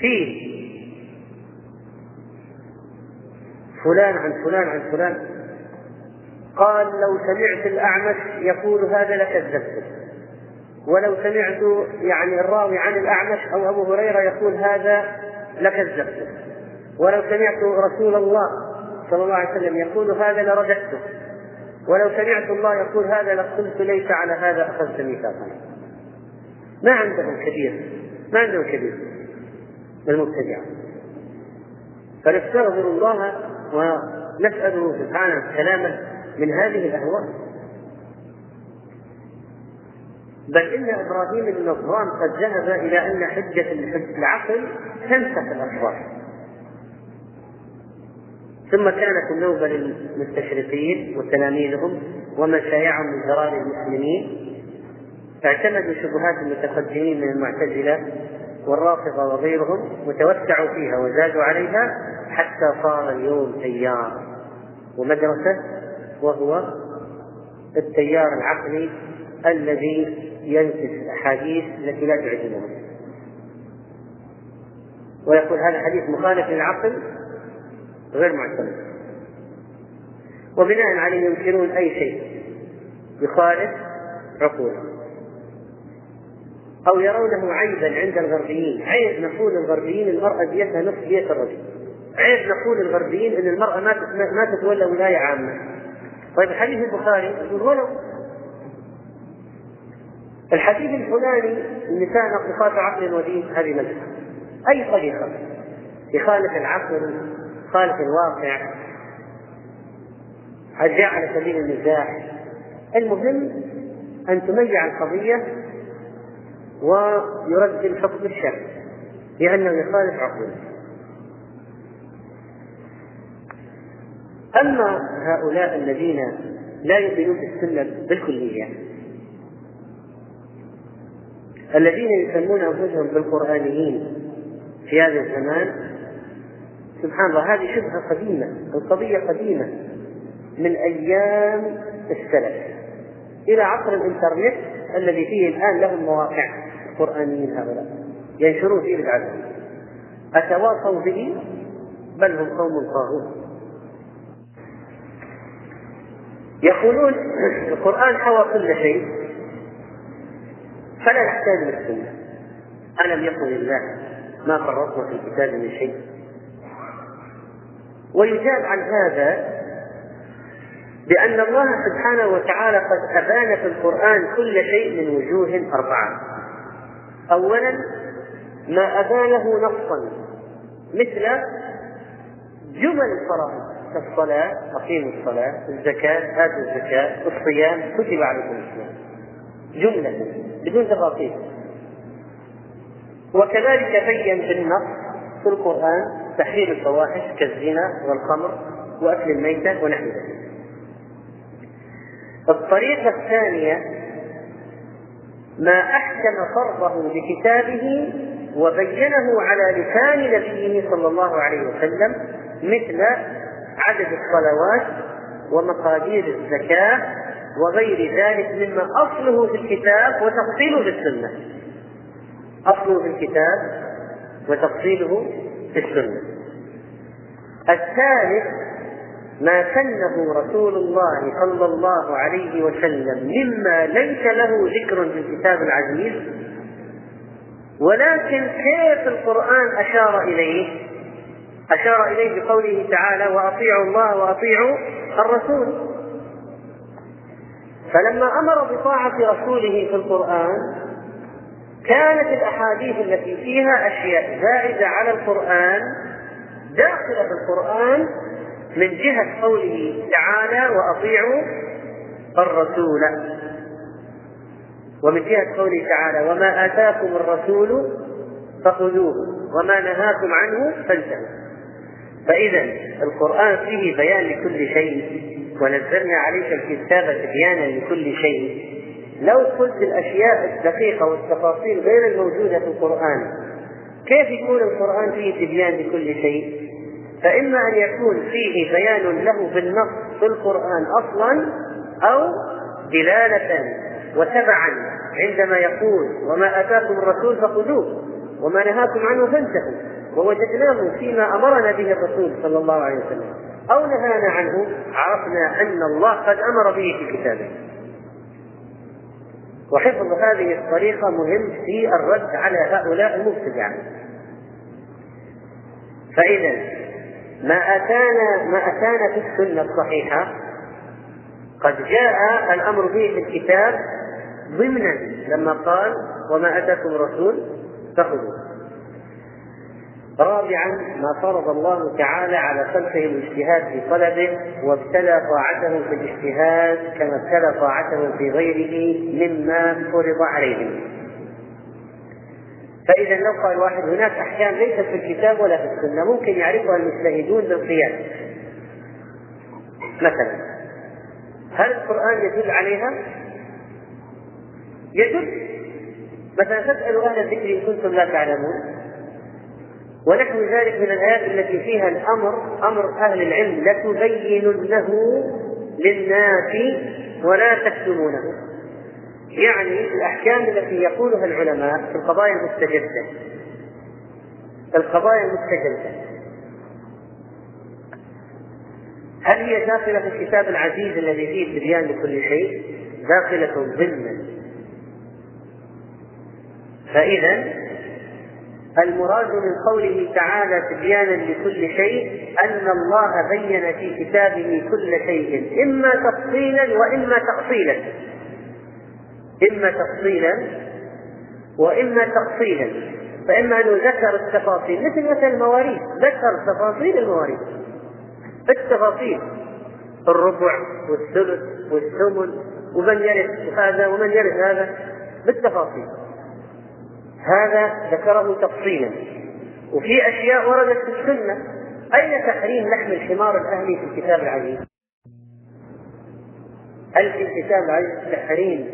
فيه. فلان عن فلان عن فلان. قال لو سمعت الأعمش يقول هذا لكذبته ولو سمعت يعني الراوي عن الأعمش أو أبو هريرة يقول هذا لكذبته ولو سمعت رسول الله صلى الله عليه وسلم يقول هذا لرددته ولو سمعت الله يقول هذا لقلت ليس على هذا أخذت ميثاقا. ما عندهم كبير. ما عندهم كبير. المبتدعة فنستغفر الله ونسأله سبحانه سلامة من هذه الأهواء بل إن إبراهيم بن نصران قد ذهب إلى أن حجة العقل تنسخ الأخبار ثم كانت النوبة للمستشرقين وتلاميذهم ومن شايعهم من ضرار المسلمين. اعتمدوا شبهات المتقدمين من المعتزلة والرافضة وغيرهم وتوسعوا فيها وزادوا عليها حتى صار اليوم تيار ومدرسة وهو التيار العقلي الذي ينسف الأحاديث التي لا تعجبهم. ويقول هذا حديث مخالف للعقل غير معتمد. وبناء عليه ينكرون أي شيء يخالف عقولهم أو يرونه عيبا عند الغربيين. عيب نقول الغربيين المرأة ديتها نصف دية الرجل. عيب نقول الغربيين أن المرأة ما ما تتولى ولاية عامة. طيب الحديث البخاري يقول ولو الحديث الفلاني النساء ناقصات عقل ودين هذه مذهب. أي طريقة؟ يخالف العقل خالف الواقع. جاء على سبيل المزاح المهم أن تميع القضية ويرد الحكم الشرعي لأنه يخالف عقله. أما هؤلاء الذين لا يؤمنون بالسنة بالكلية الذين يسمون أنفسهم بالقرآنيين في هذا الزمان سبحان الله هذه شبهة قديمة القضية قديمة من أيام السلف إلى عصر الإنترنت الذي فيه الآن لهم مواقع القرآنيين هؤلاء ينشرون فيه العدل. أتواصوا به بل هم قوم طاغون يقولون القرآن حوى كل شيء فلا نحتاج للسنة ألم يقل الله ما فرطنا في الكتاب من شيء؟ ويجاب عن هذا بأن الله سبحانه وتعالى قد أبان في القرآن كل شيء من وجوه أربعة. أولا ما أبانه نصا مثل جمل الفرائض. كالصلاة أقيموا الصلاة الزكاة آتوا الزكاة الصيام كتب عليكم الصيام. جملة بدون تفاصيل. وكذلك بين بالنص في القرآن تحريم الفواحش كالزنا والخمر وأكل الميتة ونحو ذلك. الطريقة الثانية ما أحكم فرضه بكتابه وبينه على لسان نبيه صلى الله عليه وسلم مثل عدد الصلوات ومقادير الزكاة وغير ذلك مما أصله في الكتاب وتفصيله في السنة. أصله في الكتاب وتفصيله في السنة. الثالث ما سنه رسول الله صلى الله عليه وسلم مما ليس له ذكر في الكتاب العزيز ولكن كيف القرآن أشار إليه؟ أشار إليه بقوله تعالى وأطيعوا الله وأطيعوا الرسول. فلما أمر بطاعة رسوله في القرآن كانت الأحاديث التي فيها أشياء زائدة على القرآن داخلة في القرآن من جهة قوله تعالى وأطيعوا الرسول. ومن جهة قوله تعالى وما آتاكم الرسول فخذوه وما نهاكم عنه فانتهوا. فإذا القرآن فيه بيان لكل شيء ونزلنا عليك الكتاب تبيانا لكل شيء لو قلت الأشياء الدقيقة والتفاصيل غير الموجودة في القرآن كيف يكون القرآن فيه تبيان لكل شيء؟ فإما أن يكون فيه بيان له بالنص في القرآن أصلا أو دلالة وتبعا عندما يقول وما آتاكم الرسول فخذوه وما نهاكم عنه فانتهوا ووجدناه فيما أمرنا به الرسول صلى الله عليه وسلم. أو نهانا عنه عرفنا أن الله قد أمر به في كتابه. وحفظ هذه الطريقة مهم في الرد على هؤلاء المبتدعة فإذا ما أتانا ما أتانا في السنة الصحيحة قد جاء الأمر به في الكتاب ضمنا لما قال وما أتاكم الرسول فخذوه. رابعا ما فرض الله تعالى على خلقه الاجتهاد في طلبه وابتلى طاعته في الاجتهاد كما ابتلى طاعته في غيره مما فرض عليهم فإذا لو قال واحد هناك أحكام ليست في الكتاب ولا في السنة ممكن يعرفها المجتهدون بالقياس مثلا هل القرآن يدل عليها؟ يدل. مثلا فاسألوا أهل الذكر إن كنتم لا تعلمون. ونحو ذلك من الآيات التي فيها الأمر أمر أهل العلم لتبيننه للناس ولا تكتمونه. يعني الأحكام التي يقولها العلماء في القضايا المستجدة. القضايا المستجدة. هل هي داخلة في الكتاب العزيز الذي فيه تبيان لكل شيء؟ داخلة ضمنا فإذا المراد من قوله تعالى تبيانا لكل شيء أن الله بين في كتابه كل شيء إما تفصيلا وإما تأصيلا إما تفصيلا وإما تأصيلا فإما أنه ذكر التفاصيل مثل مثل المواريث ذكر تفاصيل المواريث. التفاصيل الربع والثلث والثمن ومن يرث هذا ومن يرث هذا بالتفاصيل. هذا ذكره تفصيلا وفي أشياء وردت في السنة أين تحريم لحم الحمار الأهلي في الكتاب العزيز؟ هل في الكتاب العزيز تحريم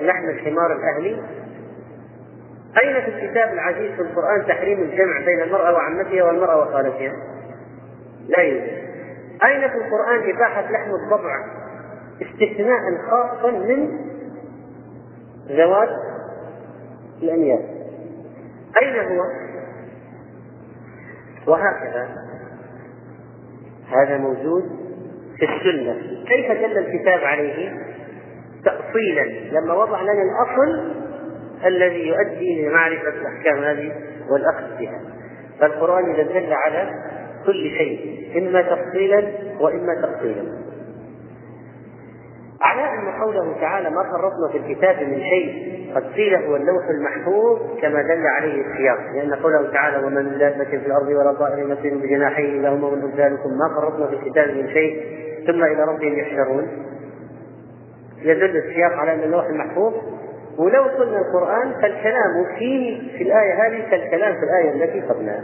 لحم الحمار الأهلي؟ أين في الكتاب العزيز في القرآن تحريم الجمع بين المرأة وعمتها والمرأة وخالتها؟ لا يوجد. أين في القرآن إباحة لحم الضبع استثناء خاصا من زواج الأنياب أين هو؟ وهكذا. هذا موجود في السنة. كيف دل الكتاب عليه؟ تأصيلا. لما وضع لنا الأصل الذي يؤدي إلى معرفة الأحكام هذه والأخذ بها. فالقرآن دل على كل شيء إما تفصيلا وإما تفصيلا على أن قوله تعالى ما فرطنا في الكتاب من شيء قد قيل هو اللوح المحفوظ كما دل عليه السياق لأن قوله تعالى ومن من دابة في الأرض ولا طائر يطير بجناحيه من أمثالكم ما فرطنا في الكتاب من شيء ثم إلى ربهم يحشرون. يدل السياق على أن اللوح المحفوظ ولو قلنا القرآن فالكلام فيه في الآية هذه كالكلام في الآية التي قبلها.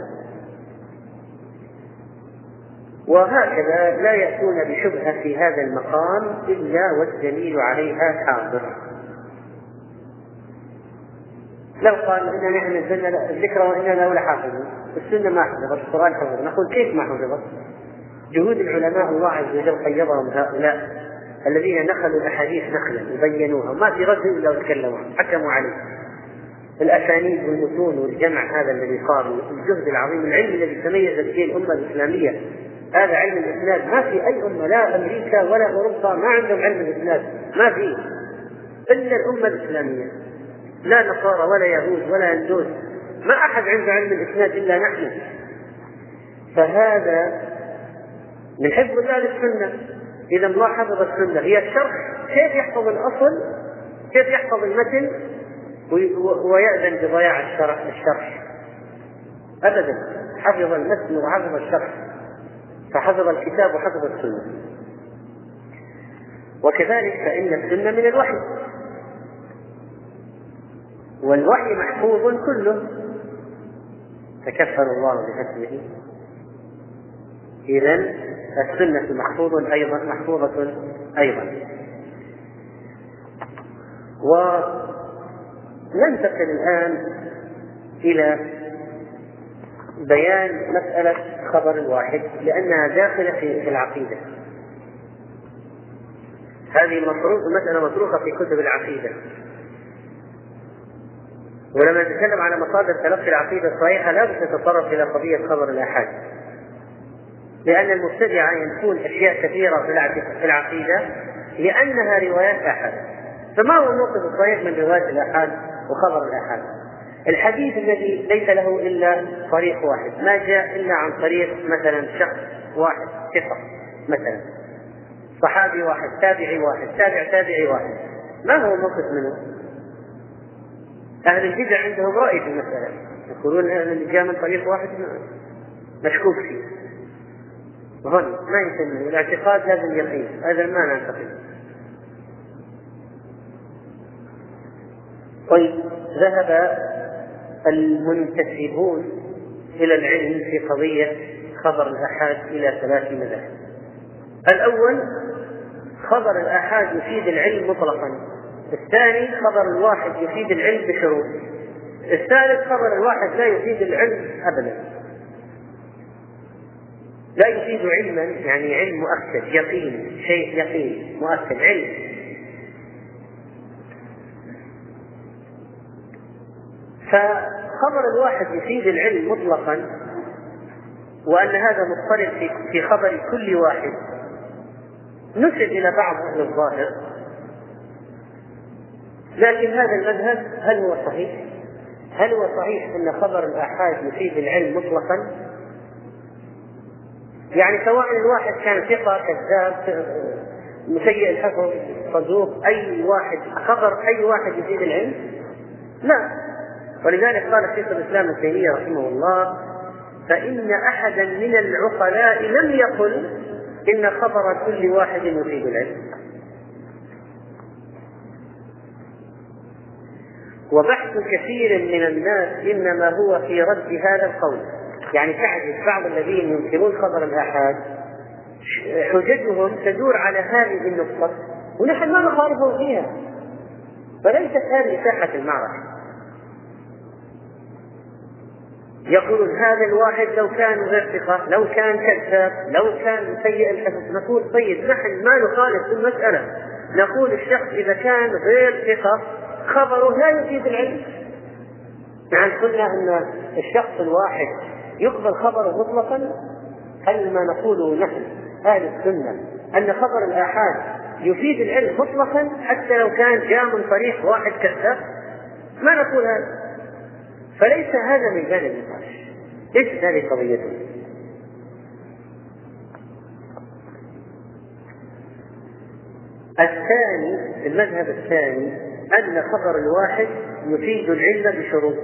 وهكذا لا يأتون بشبهة في هذا المقام إلا والدليل عليها حاضر. لو قال إنا نحن نزلنا الذكر وإنا له لحافظون السنة ما حفظت. القرآن حفظ نقول كيف ما حفظت؟ جهود العلماء الله عز وجل قيضهم هؤلاء الذين نقلوا الأحاديث نقلا وبينوها. ما في رد إلا وتكلموا حكموا عليه. الأسانيد والمتون والجمع هذا الذي صار الجهد العظيم العلم الذي تميزت به الأمة الإسلامية. هذا علم الإسناد ما في أي أمة لا أمريكا ولا أوروبا ما عندهم علم الإسناد ما في. إلا الأمة الإسلامية. لا نصارى ولا يهود ولا هندوس ما أحد عنده علم الإسناد إلا نحن. فهذا من حفظ الله للسنة. إذا الله حفظ السنة. هي الشرح. كيف يحفظ الأصل؟ كيف يحفظ المتن؟ ويأذن بضياع الشرح الشرح. أبدا. حفظ المتن وحفظ الشرح. فحفظ الكتاب وحفظ السنة. وكذلك فإن السنة من الوحي. والوحي محفوظ كله. تكفل الله بحفظه إذا السنة محفوظ أيضا محفوظة أيضا. وننتقل الآن إلى بيان مسألة خبر الواحد لأنها داخلة في العقيدة. هذه مسألة متروكة في كتب العقيدة. ولما نتكلم على مصادر تلقي العقيدة الصحيحة لابد نتطرق إلى قضية خبر الآحاد لأن المبتدعة ينفون أشياء كثيرة في العقيدة لأنها روايات آحاد فما هو الموقف الصحيح من رواية الآحاد وخبر الآحاد؟ الحديث الذي ليس له إلا طريق واحد. ما جاء إلا عن طريق مثلا شخص واحد ثقة مثلا. صحابي واحد تابعي واحد تابع تابعي واحد. ما هو الموقف منه؟ أهل البدع عندهم رأي في المسألة. يقولون اللي جاء من طريق واحد مشكوك فيه. ظن ما يسمى الاعتقاد لازم يقين هذا ما نعتقد طيب ذهب المنتسبون إلى العلم في قضية خبر الآحاد إلى ثلاث مذاهب. الأول خبر الآحاد يفيد العلم مطلقا. الثاني خبر الواحد يفيد العلم بشروط. الثالث خبر الواحد لا يفيد العلم ابدا. لا يفيد علما يعني علم مؤكد يقين شيء يقين مؤكد علم. فخبر الواحد يفيد العلم مطلقا وأن هذا مضطرب في خبر كل واحد. نسب إلى بعض أهل الظاهر. لكن هذا المذهب هل هو صحيح؟ هل هو صحيح أن خبر الآحاد يفيد العلم مطلقا؟ يعني سواء الواحد كان ثقة كذاب مسيء الحفظ صدوق أي واحد خبر أي واحد يفيد العلم؟ لا ولذلك قال شيخ الإسلام ابن تيمية رحمه الله فإن أحدا من العقلاء لم يقل إن خبر كل واحد يفيد العلم وبحث كثير من الناس إنما هو في رد هذا القول. يعني تعجب بعض الذين ينكرون خبر الآحاد حججهم تدور على هذه النقطة ونحن ما نخالفهم فيها. فليست هذه ساحة المعركة. يقولون هذا الواحد لو كان غير ثقة لو كان كذاب لو كان سيء الحفظ نقول طيب نحن ما نخالف في المسألة. نقول الشخص إذا كان غير ثقة خبره لا يفيد العلم. نعم قلنا أن الشخص الواحد يقبل خبره مطلقا. هل ما نقوله نحن أهل السنة أن خبر الآحاد يفيد العلم مطلقا حتى لو كان جاء من طريق واحد كذاب؟ ما نقول هذا؟ فليس هذا من باب النقاش. ليست هذه قضيته الثاني المذهب الثاني أن خبر الواحد يفيد العلم بشروط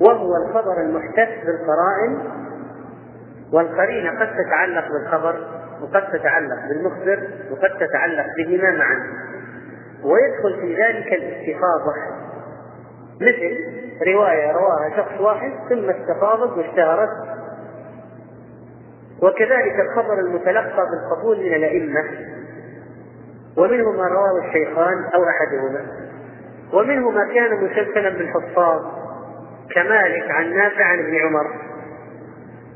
وهو الخبر المحتف بالقرائن والقرينة قد تتعلق بالخبر وقد تتعلق بالمخبر وقد تتعلق بهما معا. ويدخل في ذلك الاستفاضة. مثل رواية رواها شخص واحد ثم استفاضت واشتهرت وكذلك الخبر المتلقى بالقبول من الأئمة ومنه ما رواه الشيخان أو أحدهما ومنه ما كان مسلسلا بالحفاظ كمالك عن نافع عن ابن عمر.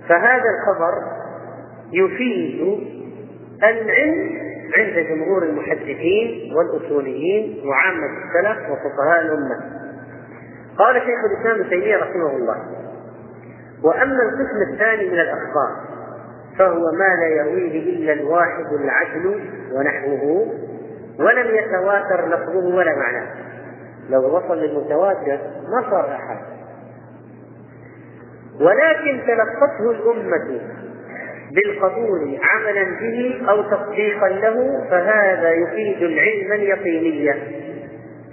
فهذا الخبر يفيد العلم عند جمهور المحدثين والأصوليين وعامة السلف وفقهاء الأمة. قال شيخ الإسلام ابن تيمية رحمه الله وأما القسم الثاني من الأخبار فهو ما لا يرويه إلا الواحد العدل ونحوه ولم يتواتر لفظه ولا معناه. لو وصل للمتواتر ما صار أحد. ولكن تلقته الأمة بالقبول عملا به أو تصديقا له فهذا يفيد العلم اليقيني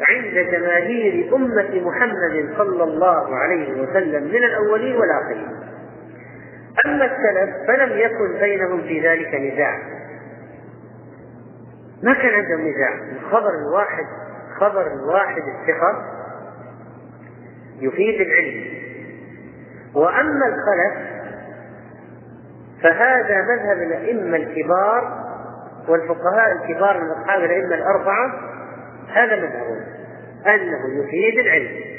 عند جماهير أمة محمد صلى الله عليه وسلم من الأولين والآخرين. أما السلف فلم يكن بينهم في ذلك نزاع. ما كان عندهم نزاع؟ الخبر الواحد خبر الواحد الثقة يفيد العلم. وأما الخلف فهذا مذهب الأئمة الكبار والفقهاء الكبار من أصحاب الأئمة الأربعة هذا مذهبهم أنه يفيد العلم.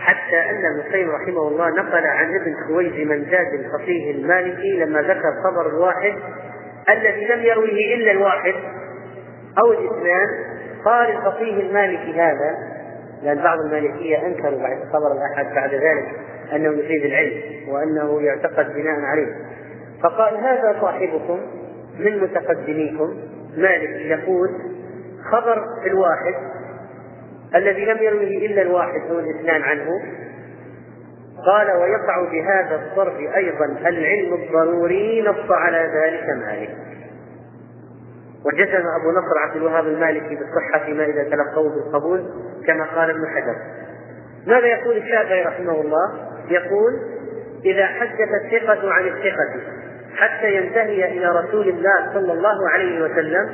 حتى أن ابن القيم رحمه الله نقل عن ابن خويز من زاد الفقيه المالكي لما ذكر خبر الواحد الذي لم يرويه إلا الواحد أو الاثنان قال الفقيه المالكي هذا لأن بعض المالكية أنكروا بعد خبر الأحد بعد ذلك أنه يفيد العلم وأنه يعتقد بناء عليه. فقال هذا صاحبكم من متقدميكم مالك يقول خبر الواحد الذي لم يروه إلا الواحد أو الاثنان عنه. قال ويقع بهذا الضرب أيضا العلم الضروري نص على ذلك مالك. وجزم أبو نصر عبد الوهاب المالكي بالصحة فيما إذا تلقوه بالقبول كما قال ابن حجر. ماذا يقول الشافعي رحمه الله؟ يقول إذا حدث الثقة عن الثقة حتى ينتهي إلى رسول الله صلى الله عليه وسلم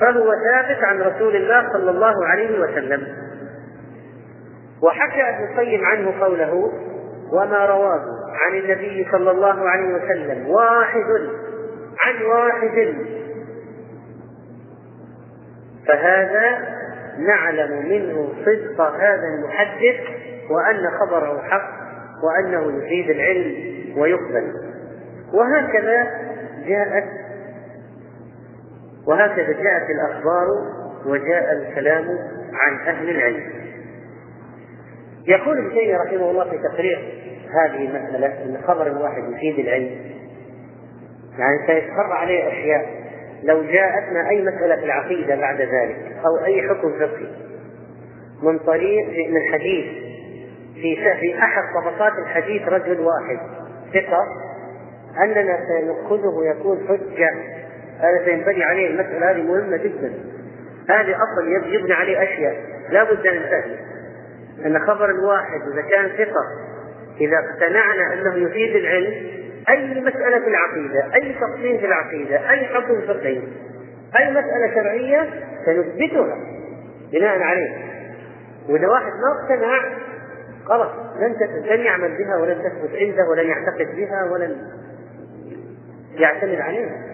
فهو ثابت عن رسول الله صلى الله عليه وسلم. وحكى ابن القيم عنه قوله وما رواه عن النبي صلى الله عليه وسلم واحد عن واحد. فهذا نعلم منه صدق هذا المحدث وأن خبره حق وأنه يفيد العلم ويقبل. وهكذا جاءت وهكذا جاءت الأخبار وجاء الكلام عن أهل العلم. يقول ابن رحمه الله في تقرير هذه المسألة أن خبر الواحد يفيد العلم. يعني سيتفرع عليه أشياء. لو جاءتنا أي مسألة في العقيدة بعد ذلك أو أي حكم فقهي من طريق من حديث في في أحد طبقات الحديث رجل واحد ثقة أننا سنأخذه يكون حجة هذا سينبني عليه المسألة هذه مهمة جدا. هذه أصل يبني عليه أشياء لا بد أن ننتهي أن خبر الواحد إذا كان ثقة إذا اقتنعنا أنه يفيد العلم أي مسألة في العقيدة أي تقسيم في العقيدة أي حكم فقهي أي مسألة شرعية سنثبتها بناء عليه. وإذا واحد ما اقتنع خلاص لن لن يعمل بها ولن تثبت عنده ولن يعتقد بها ولن يعتمد عليها.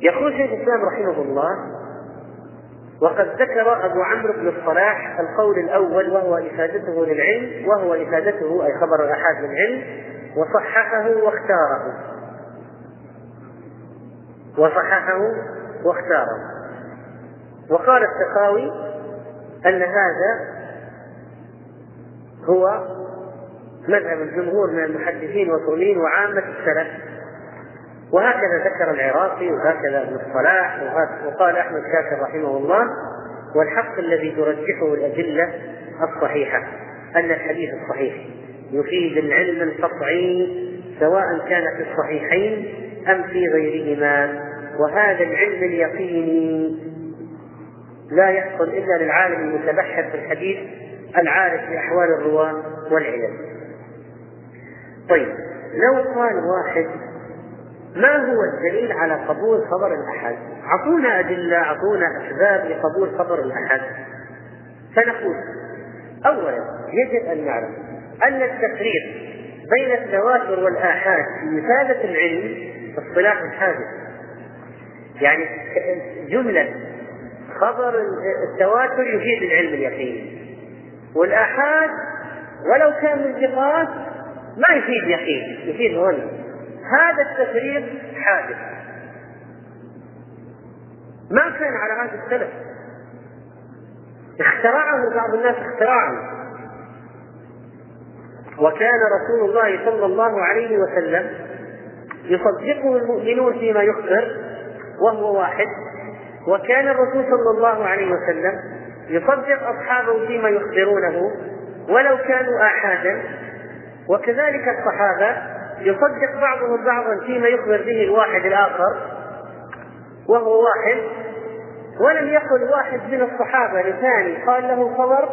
يقول شيخ الإسلام رحمه الله وقد ذكر أبو عمرو بن الصلاح القول الأول وهو إفادته للعلم وهو إفادته أي خبر الأحاد للعلم وصححه واختاره. وصححه واختاره. وقال السخاوي أن هذا هو مذهب الجمهور من المحدثين والاصوليين وعامة السلف. وهكذا ذكر العراقي وهكذا ابن الصلاح وقال أحمد شاكر رحمه الله والحق الذي ترجحه الأدلة الصحيحة أن الحديث الصحيح يفيد العلم القطعي سواء كان في الصحيحين أم في غيرهما وهذا العلم اليقيني لا يحصل إلا للعالم المتبحر في الحديث العارف بأحوال الرواة والعلل. طيب لو قال واحد ما هو الدليل على قبول خبر الأحد؟ أعطونا أدلة، أعطونا أسباب لقبول خبر الأحد. فنقول أولا يجب أن نعلم أن التفريق بين التواتر والآحاد في إفادة العلم اصطلاح حادث يعني جملة خبر التواتر يفيد العلم اليقيني والآحاد ولو كان من ما يفيد يقين يفيد ظن هذا التفريق حادث. ما كان على عهد السلف. اخترعه بعض الناس اختراعا وكان رسول الله صلى الله عليه وسلم يصدقه المؤمنون فيما يخبر وهو واحد. وكان الرسول صلى الله عليه وسلم يصدق أصحابه فيما يخبرونه ولو كانوا آحادا. وكذلك الصحابة يصدق بعضهم بعضا فيما يخبر به الواحد الآخر وهو واحد. ولم يقل واحد من الصحابة لثاني قال له خبر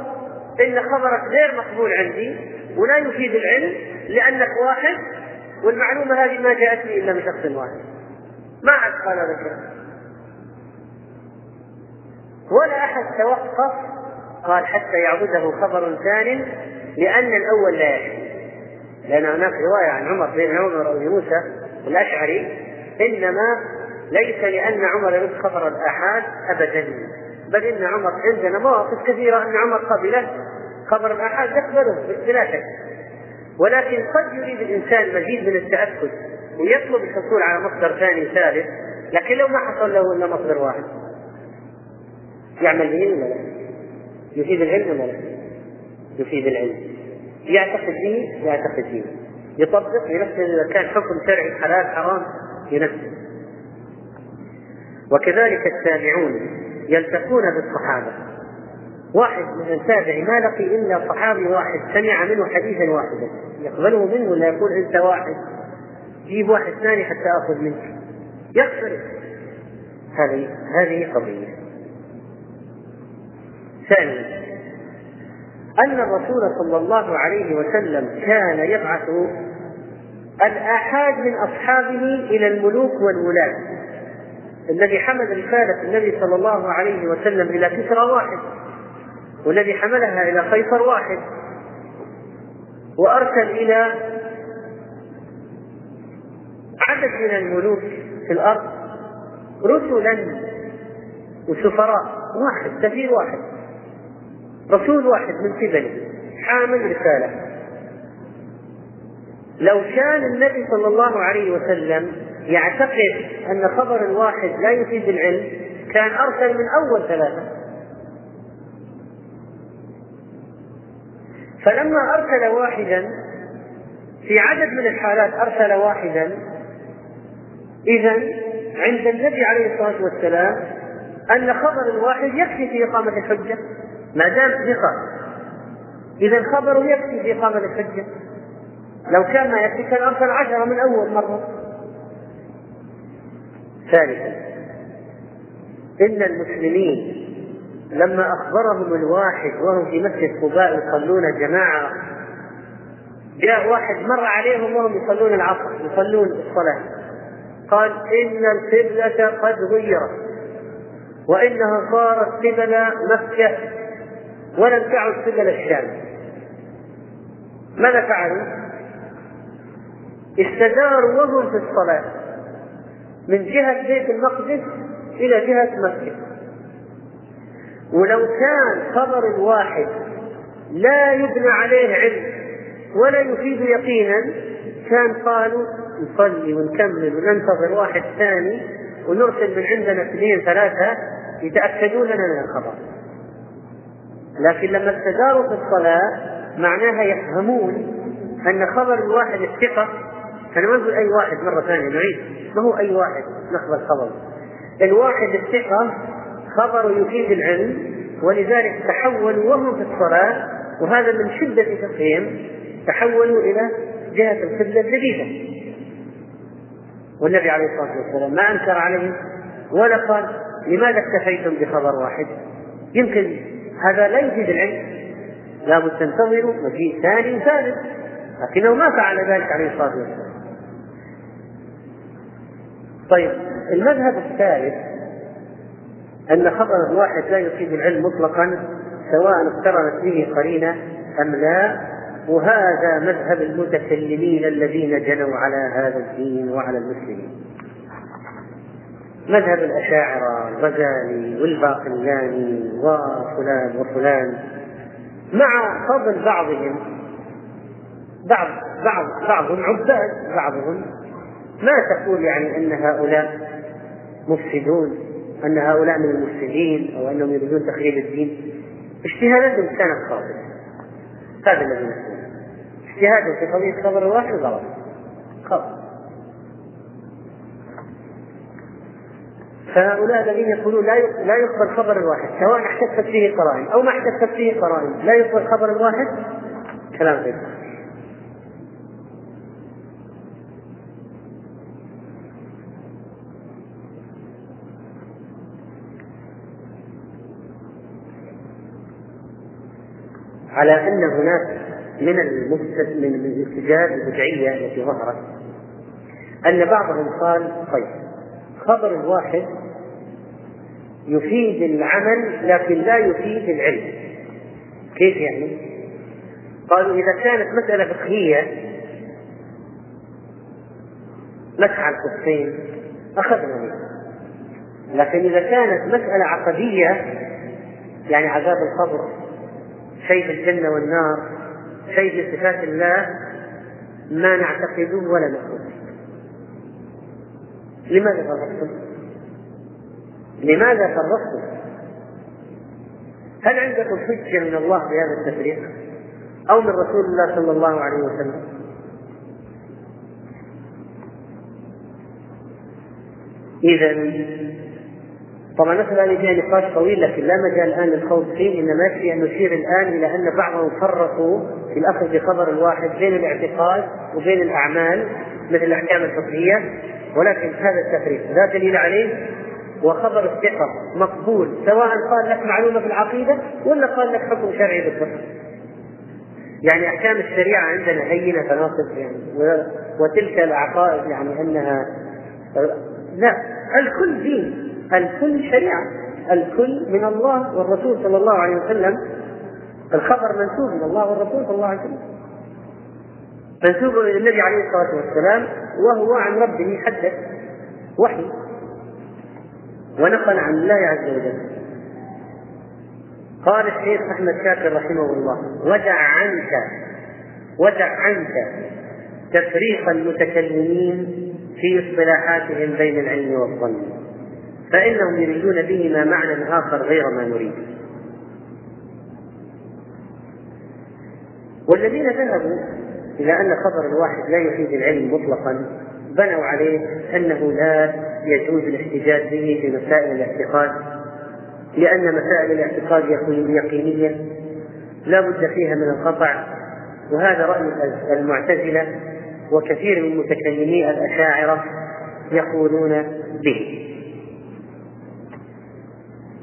إن خبرك غير مقبول عندي ولا يفيد العلم لأنك واحد والمعلومة هذه ما جاءتني إلا من شخص واحد. ما عاد قال هذا ولا أحد توقف قال حتى يعبده خبر ثان لأن الأول لا يكفي لأن هناك رواية عن عمر بن عمر أو موسى الأشعري إنما ليس لأن عمر يرد خبر الأحاد ابدا بل إن عمر عندنا مواقف كثيرة أن عمر قبله خبر الأحاد يقبله بلا شك ولكن قد يريد الإنسان مزيد من التأكد ويطلب الحصول على مصدر ثاني ثالث لكن لو ما حصل له إلا مصدر واحد يعمل به ولا لا؟ يفيد العلم ولا لا؟ يفيد العلم يعتقد به يعتقد به يطبق لنفسه إذا كان حكم شرعي حلال حرام لنفسه. وكذلك التابعون يلتقون بالصحابة. واحد من التابع ما لقي إلا صحابي واحد سمع منه حديثا واحدا. يقبله منه ولا يقول أنت واحد. جيب واحد ثاني حتى آخذ منك. يختلف هذه هذه قضية. ثانيا. أن الرسول صلى الله عليه وسلم كان يبعث الآحاد من أصحابه إلى الملوك والولاة. الذي حمل رسالة النبي صلى الله عليه وسلم إلى كسرى واحد والذي حملها إلى قيصر واحد وأرسل إلى عدد من الملوك في الأرض رسلا وسفراء واحد سفير واحد. رسول واحد من قبله حامل رسالة. لو كان النبي صلى الله عليه وسلم يعتقد أن خبر الواحد لا يفيد العلم كان أرسل من أول ثلاثة. فلما أرسل واحدا في عدد من الحالات أرسل واحدا إذا عند النبي عليه الصلاة والسلام أن خبر الواحد يكفي في إقامة الحجة. ما دام ثقة. إذا خبره يكفي في إقامة الحجة. لو كان ما يكفي كان أرسل عشرة من أول مرة. ثالثا إن المسلمين لما أخبرهم الواحد وهم في مسجد قباء يصلون جماعة جاء واحد مر عليهم وهم يصلون العصر يصلون الصلاة. قال إن القبلة قد غيرت وإنها صارت قبل مكة ولم تعد قبل الشام. ماذا فعلوا؟ استداروا وهم في الصلاة من جهة بيت المقدس إلى جهة مكة ولو كان خبر الواحد لا يبنى عليه علم ولا يفيد يقينا كان قالوا نصلي ونكمل وننتظر واحد ثاني ونرسل من عندنا اثنين ثلاثة يتأكدون لنا من الخبر. لكن لما استداروا في الصلاة معناها يفهمون أن خبر الواحد الثقة أنا ما نقول أي واحد مرة ثانية نعيد ما هو أي واحد نقبل خبر الواحد الثقة خبر يفيد العلم ولذلك تحولوا وهم في الصلاة وهذا من شدة فقههم تحولوا إلى جهة القبلة الجديدة. والنبي عليه الصلاة والسلام ما أنكر عليهم ولا قال لماذا اكتفيتم بخبر واحد؟ يمكن هذا لا يفيد العلم. لابد تنتظروا مجيء ثاني وثالث لكنه ما فعل ذلك عليه الصلاة والسلام. طيب المذهب الثالث أن خبر الواحد لا يفيد العلم مطلقا سواء اقترنت به قرينة أم لا وهذا مذهب المتكلمين الذين جنوا على هذا الدين وعلى المسلمين. مذهب الأشاعرة الغزالي والباقلاني وفلان وفلان. مع فضل بعضهم بعض بعض بعضهم عباد بعضهم ما تقول يعني أن هؤلاء مفسدون أن هؤلاء من المفسدين أو أنهم يريدون تخريب الدين. اجتهاداتهم كانت خاطئة. هذا الذي نقول اجتهادهم في قضية خبر الواحد غلط. خطأ فهؤلاء الذين يقولون لا لا يقبل خبر الواحد سواء احتفت فيه قرائن أو ما احتفت فيه قرائن لا يقبل خبر الواحد؟ كلام غير على أن هناك من من الاحتجاج البدعيه التي ظهرت أن بعضهم قال طيب الخبر الواحد يفيد العمل لكن لا يفيد العلم. كيف يعني؟ قالوا إذا كانت مسألة فقهية مسح الخفين أخذنا منه لكن إذا كانت مسألة عقدية يعني عذاب القبر شيء في الجنة والنار شيء في صفات الله ما نعتقده ولا نأخذه لماذا فرقتم؟ لماذا فرقتم؟ هل عندكم حجة من الله بهذا التفريق؟ أو من رسول الله صلى الله عليه وسلم؟ إذا طبعا نسأل هذه فيها نقاش طويل لكن لا مجال الآن للخوض فيه إنما يكفي أن نشير الآن إلى أن بعضهم فرقوا في الأخذ بخبر الواحد بين الاعتقاد وبين الأعمال مثل الأحكام الفقهية. ولكن هذا التفريق لا دليل عليه وخبر الثقة مقبول سواء قال لك معلومة في العقيدة ولا قال لك حكم شرعي بالفقه يعني أحكام الشريعة عندنا هينة تناقض يعني وتلك العقائد يعني أنها لا الكل دين. الكل شريعة الكل من الله والرسول صلى الله عليه وسلم. الخبر منسوب من الله والرسول صلى الله عليه وسلم. منسوب إلى النبي عليه الصلاة والسلام وهو عن ربه حدث وحي. ونقل عن الله عز وجل. قال الشيخ أحمد شاكر رحمه الله ودع عنك ودع عنك تفريق المتكلمين في اصطلاحاتهم بين العلم والظن. فإنهم يريدون بهما معنى آخر غير ما نريد. والذين ذهبوا إلى أن خبر الواحد لا يفيد العلم مطلقا بنوا عليه أنه لا يجوز الاحتجاج به في مسائل الاعتقاد لأن مسائل الاعتقاد يقينية لا بد فيها من القطع وهذا رأي المعتزلة وكثير من متكلمي الأشاعرة يقولون به.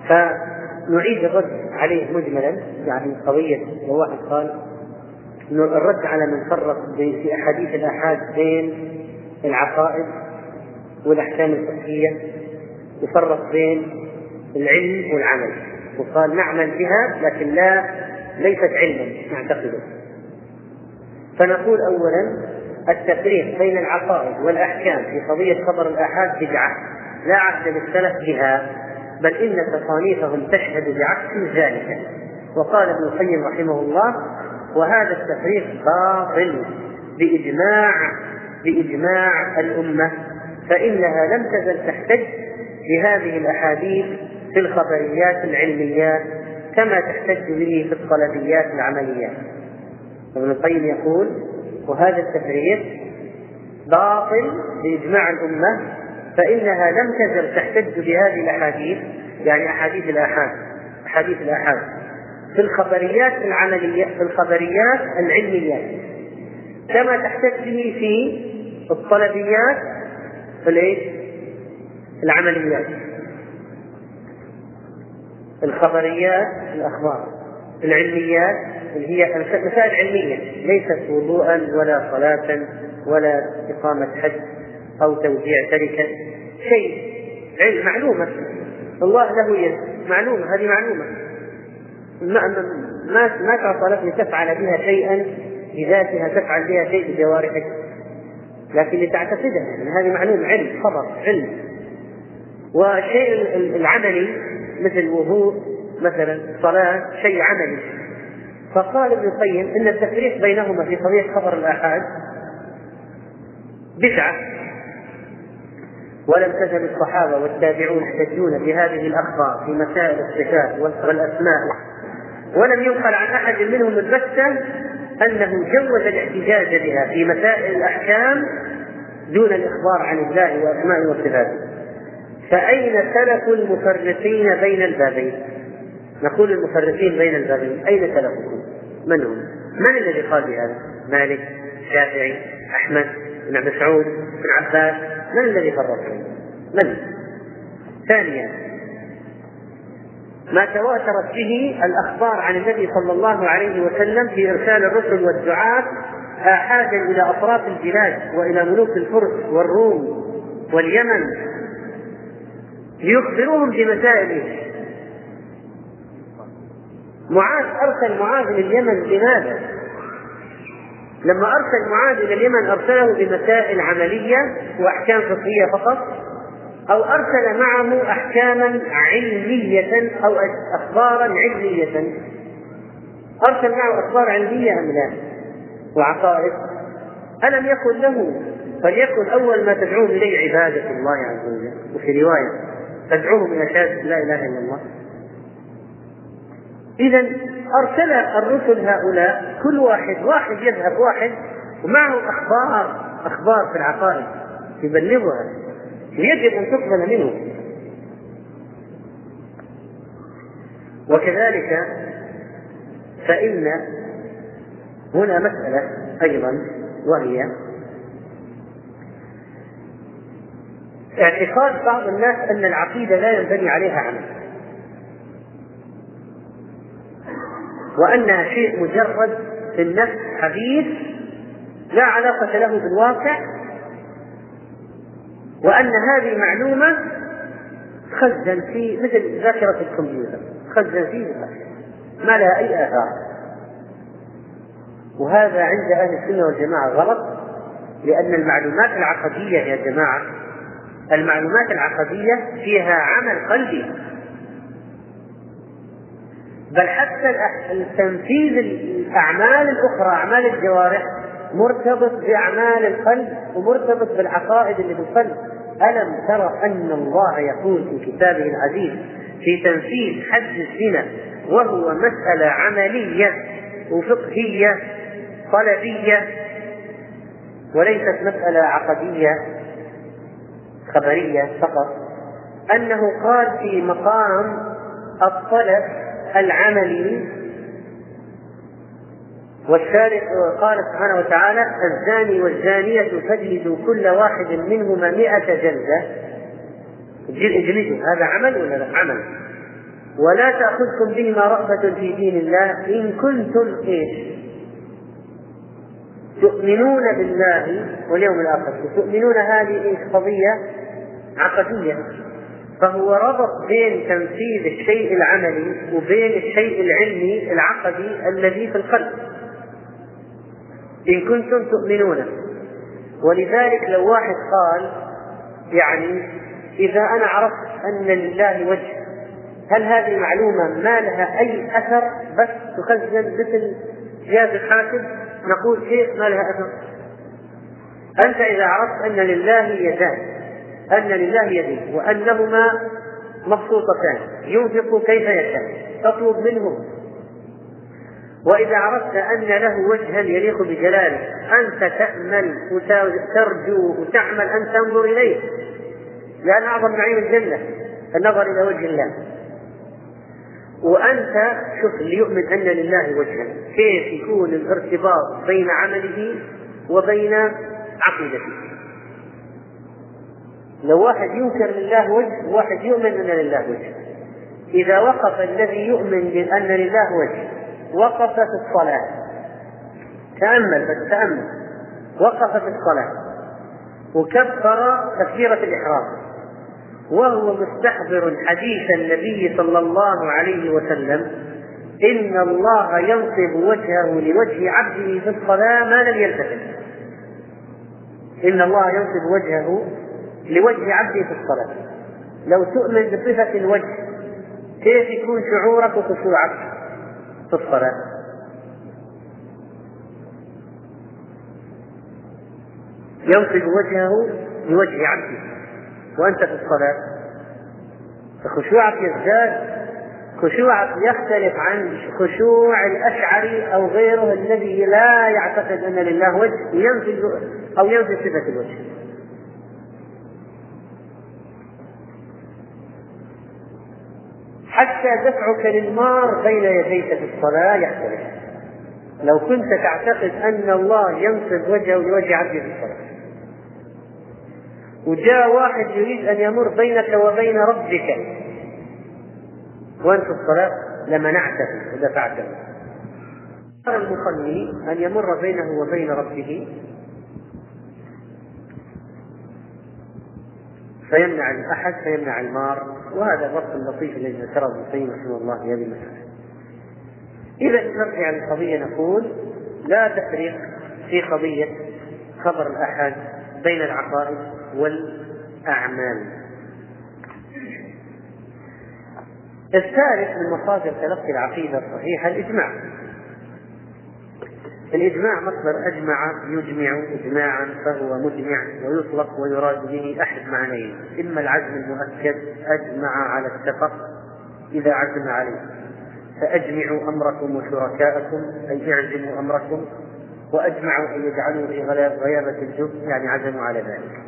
فنعيد الرد عليه مجملا يعني قضية لو واحد قال الرد على من فرق في أحاديث الآحاد بين العقائد والأحكام الفقهية يفرق بين العلم والعمل. وقال نعمل بها لكن لا ليست علما نعتقده. فنقول اولا التفريق بين العقائد والأحكام في قضية خبر الآحاد بدعة لا عهد للسلف بها. بل إن تصانيفهم تشهد بعكس ذلك. وقال ابن القيم رحمه الله وهذا التفريق باطل بإجماع بإجماع الأمة فإنها لم تزل تحتج بهذه الأحاديث في الخبريات العلميات كما تحتج به في الطلبيات العمليات ابن القيم يقول وهذا التفريق باطل بإجماع الأمة فإنها لم تزل تحتج بهذه الأحاديث يعني أحاديث الآحاد أحاديث الآحاد. في الخبريات العملية في الخبريات العلميات كما تحتج به في الطلبيات في؟ العمليات. الخبريات الأخبار العلميات اللي هي مسائل علمية ليست وضوءا ولا صلاة ولا إقامة حج. أو توزيع تركة شيء. علم معلومة. الله له يد. معلومة هذه معلومة. ما ما ما تعطى لتفعل بها شيئا بذاتها تفعل بها شيء بجوارحك لكن لتعتقدها يعني هذه معلوم علم خبر علم. والشيء العملي مثل وضوء مثلا صلاة شيء عملي. فقال ابن القيم إن التفريق بينهما في قضية خبر الآحاد بدعه ولم تزل الصحابة والتابعون يحتجون بهذه الأخبار في مسائل الصفات والاسماء ولم ينقل عن أحد منهم البتة أنه جوز الاحتجاج بها في مسائل الأحكام دون الإخبار عن الله واسمائه وصفاته فأين سلف المفرقين بين البابين نقول المفرقين بين البابين أين سلفكم؟ من هم؟ من الذي قال بهذا؟ مالك، الشافعي، أحمد، بن مسعود، بن عباس، من الذي فرق من؟ ثانيا ما تواترت به الأخبار عن النبي صلى الله عليه وسلم في إرسال الرسل والدعاة آحادا إلى أطراف البلاد وإلى ملوك الفرس والروم واليمن ليخبروهم بمسائل معاذ أرسل معاذ لليمن لماذا؟ لما أرسل معاذ إلى اليمن أرسله بمسائل عملية وأحكام فقهية فقط أو أرسل معه أحكاما علمية أو أخبارا علمية. أرسل معه أخبار علمية أم لا؟ وعقائد. ألم يكن له؟ فليكن أول ما تدعوهم إليه عبادة الله عز وجل. وفي رواية تدعوهم إلى شهادة لا إله إلا الله. إذا أرسل الرسل هؤلاء كل واحد واحد يذهب واحد ومعه أخبار أخبار في العقائد يبلغها ويجب أن تقبل منه. وكذلك فإن هنا مسألة أيضا وهي اعتقاد بعض الناس أن العقيدة لا ينبني عليها عمل. وأنها شيء مجرد في النفس حديث لا علاقة له بالواقع وأن هذه معلومة خزن في مثل ذاكرة الكمبيوتر خزن فيه ما لها أي آثار. وهذا عند أهل السنة والجماعة غلط لأن المعلومات العقدية يا جماعة المعلومات العقدية فيها عمل قلبي. بل حتى تنفيذ الأعمال الأخرى أعمال الجوارح مرتبط بأعمال القلب ومرتبط بالعقائد اللي في القلب ألم ترى أن الله يقول في كتابه العزيز في تنفيذ حد الزنا وهو مسألة عملية وفقهية طلبية وليست مسألة عقدية خبرية فقط أنه قال في مقام الطلب العملي والشارع قال سبحانه وتعالى الزاني والزانية فاجلدوا كل واحد منهما مئة جلدة. اجلدوا هذا عمل ولا لا؟ عمل. ولا تأخذكم بهما رأفة في دين الله. إن كنتم إيش؟ تؤمنون بالله واليوم الآخر. تؤمنون هذه إيش قضية عقدية. فهو ربط بين تنفيذ الشيء العملي وبين الشيء العلمي العقدي الذي في القلب. إن كنتم تؤمنون. ولذلك لو واحد قال يعني إذا أنا عرفت أن لله وجه هل هذه معلومة ما لها أي أثر؟ بس تخزن مثل جهاز الحاسب نقول شيء ما لها أثر؟ أنت إذا عرفت أن لله يدان أن لله يدين وأنهما مبسوطتان ينفق كيف يشاء تطلب منه. وإذا عرفت أن له وجها يليق بجلاله أنت تأمل وترجو وتعمل أن تنظر إليه. لأن أعظم نعيم الجنة النظر إلى وجه الله. وأنت شوف اللي يؤمن أن لله وجها كيف يكون الارتباط بين عمله وبين عقيدته. لو واحد ينكر لله وجه وواحد يؤمن أن لله وجه. إذا وقف الذي يؤمن بأن لله وجه وقف في الصلاة. تأمل بس تامل وقف في الصلاة. وكبر تكبيرة الإحرام. وهو مستحضر حديث النبي صلى الله عليه وسلم إن الله ينصب وجهه لوجه عبده في الصلاة ما لم يلتفت. إن الله ينصب وجهه لوجه عبده في الصلاة. لو تؤمن بصفة الوجه كيف يكون شعورك وخشوعك في الصلاة؟ ينصب وجهه لوجه عبده وأنت في الصلاة. فخشوعك يزداد خشوعك يختلف عن خشوع الأشعري أو غيره الذي لا يعتقد أن لله وجه ينفي أو ينفي صفة الوجه. حتى دفعك للمار بين يديك في الصلاة يختلف. لو كنت تعتقد أن الله ينصب وجهه لوجه عبده في الصلاة. وجاء واحد يريد أن يمر بينك وبين ربك. وأنت في الصلاة؟ لمنعته ودفعته. المصلي أن يمر بينه وبين ربه. فيمنع الأحد فيمنع المار. وهذا الربط اللطيف الذي ذكره ابن القيم رحمه الله في هذه المسألة. إذا نرجع للقضية نقول لا تفرق في قضية خبر الأحد بين العقائد والأعمال. الثالث من مصادر تلقي العقيدة الصحيحة الإجماع. الإجماع مصدر أجمع يجمع إجماعا فهو مجمع ويطلق ويراد به أحد معنيين. إما العزم المؤكد أجمع على اتفق إذا عزم عليه. فأجمعوا أمركم وشركاءكم أي أعزموا أمركم وأجمعوا أن يجعلوا في غيابة الجب يعني عزموا على ذلك.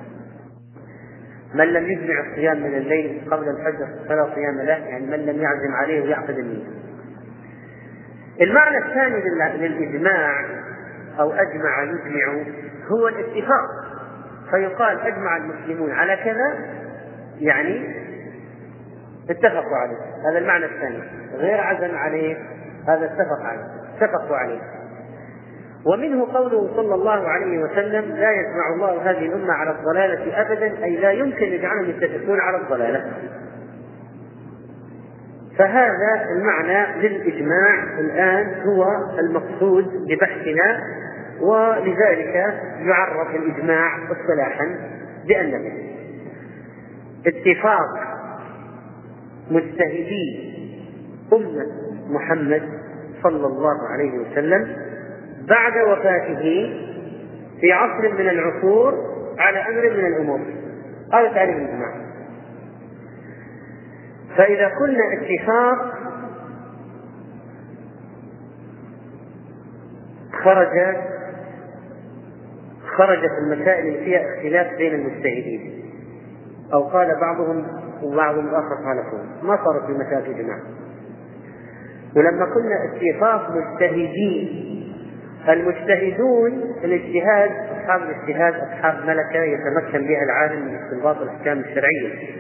من لم يجمع الصيام من الليل قبل الفجر فلا صيام له يعني من لم يعزم عليه ويعقد النية المعنى الثاني للإجماع أو أجمع يجمع هو الاتفاق. فيقال أجمع المسلمون على كذا يعني اتفقوا عليه. هذا المعنى الثاني. غير عزم عليه هذا اتفق عليه. اتفقوا عليه. ومنه قوله صلى الله عليه وسلم لا يجمع الله هذه الأمة على الضلالة أبدا أي لا يمكن يجعلهم يتفقون على الضلالة. فهذا المعنى للإجماع الآن هو المقصود ببحثنا ولذلك يعرف الإجماع اصطلاحا بأنه اتفاق مجتهدي أمة محمد صلى الله عليه وسلم بعد وفاته في عصر من العصور على أمر من الأمور. هذا تعريف الإجماع. فإذا قلنا اتفاق خرج خرجت المسائل اللي فيها اختلاف بين المجتهدين. أو قال بعضهم وبعضهم الآخر قال ما صارت في مسائل إجماع ولما قلنا اتفاق مجتهدين المجتهدون الاجتهاد أصحاب الاجتهاد أصحاب ملكة يتمكن بها العالم من استنباط الأحكام الشرعية.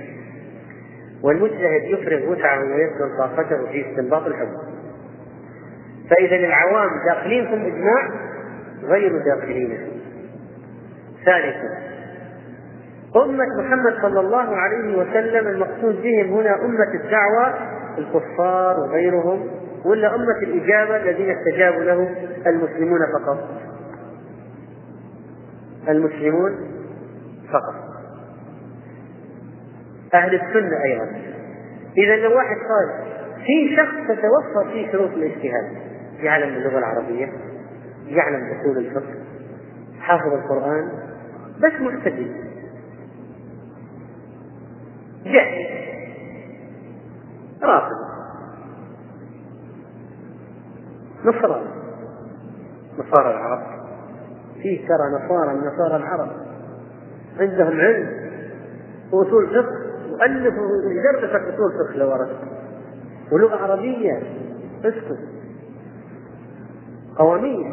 والمجتهد يفرغ وسعه ويبذل طاقته في استنباط الحكم. فإذا العوام داخلين في الإجماع غير داخلين. ثالثا أمة محمد صلى الله عليه وسلم المقصود بهم هنا أمة الدعوة الكفار وغيرهم ولا أمة الإجابة الذين استجابوا له المسلمون فقط؟ المسلمون فقط. أهل السنة أيضا. إذا لو واحد قال في شخص تتوفر فيه شروط الاجتهاد يعلم اللغة العربية يعلم أصول الفقه حافظ القرآن بس مستجد جاهل. رافض. نصراني نصارى العرب. في ترى نصارى من نصارى العرب. عندهم علم وأصول فقه. والفوا يدرسك اصول فقه لو اردت ولغه عربية. اسكت. قواميس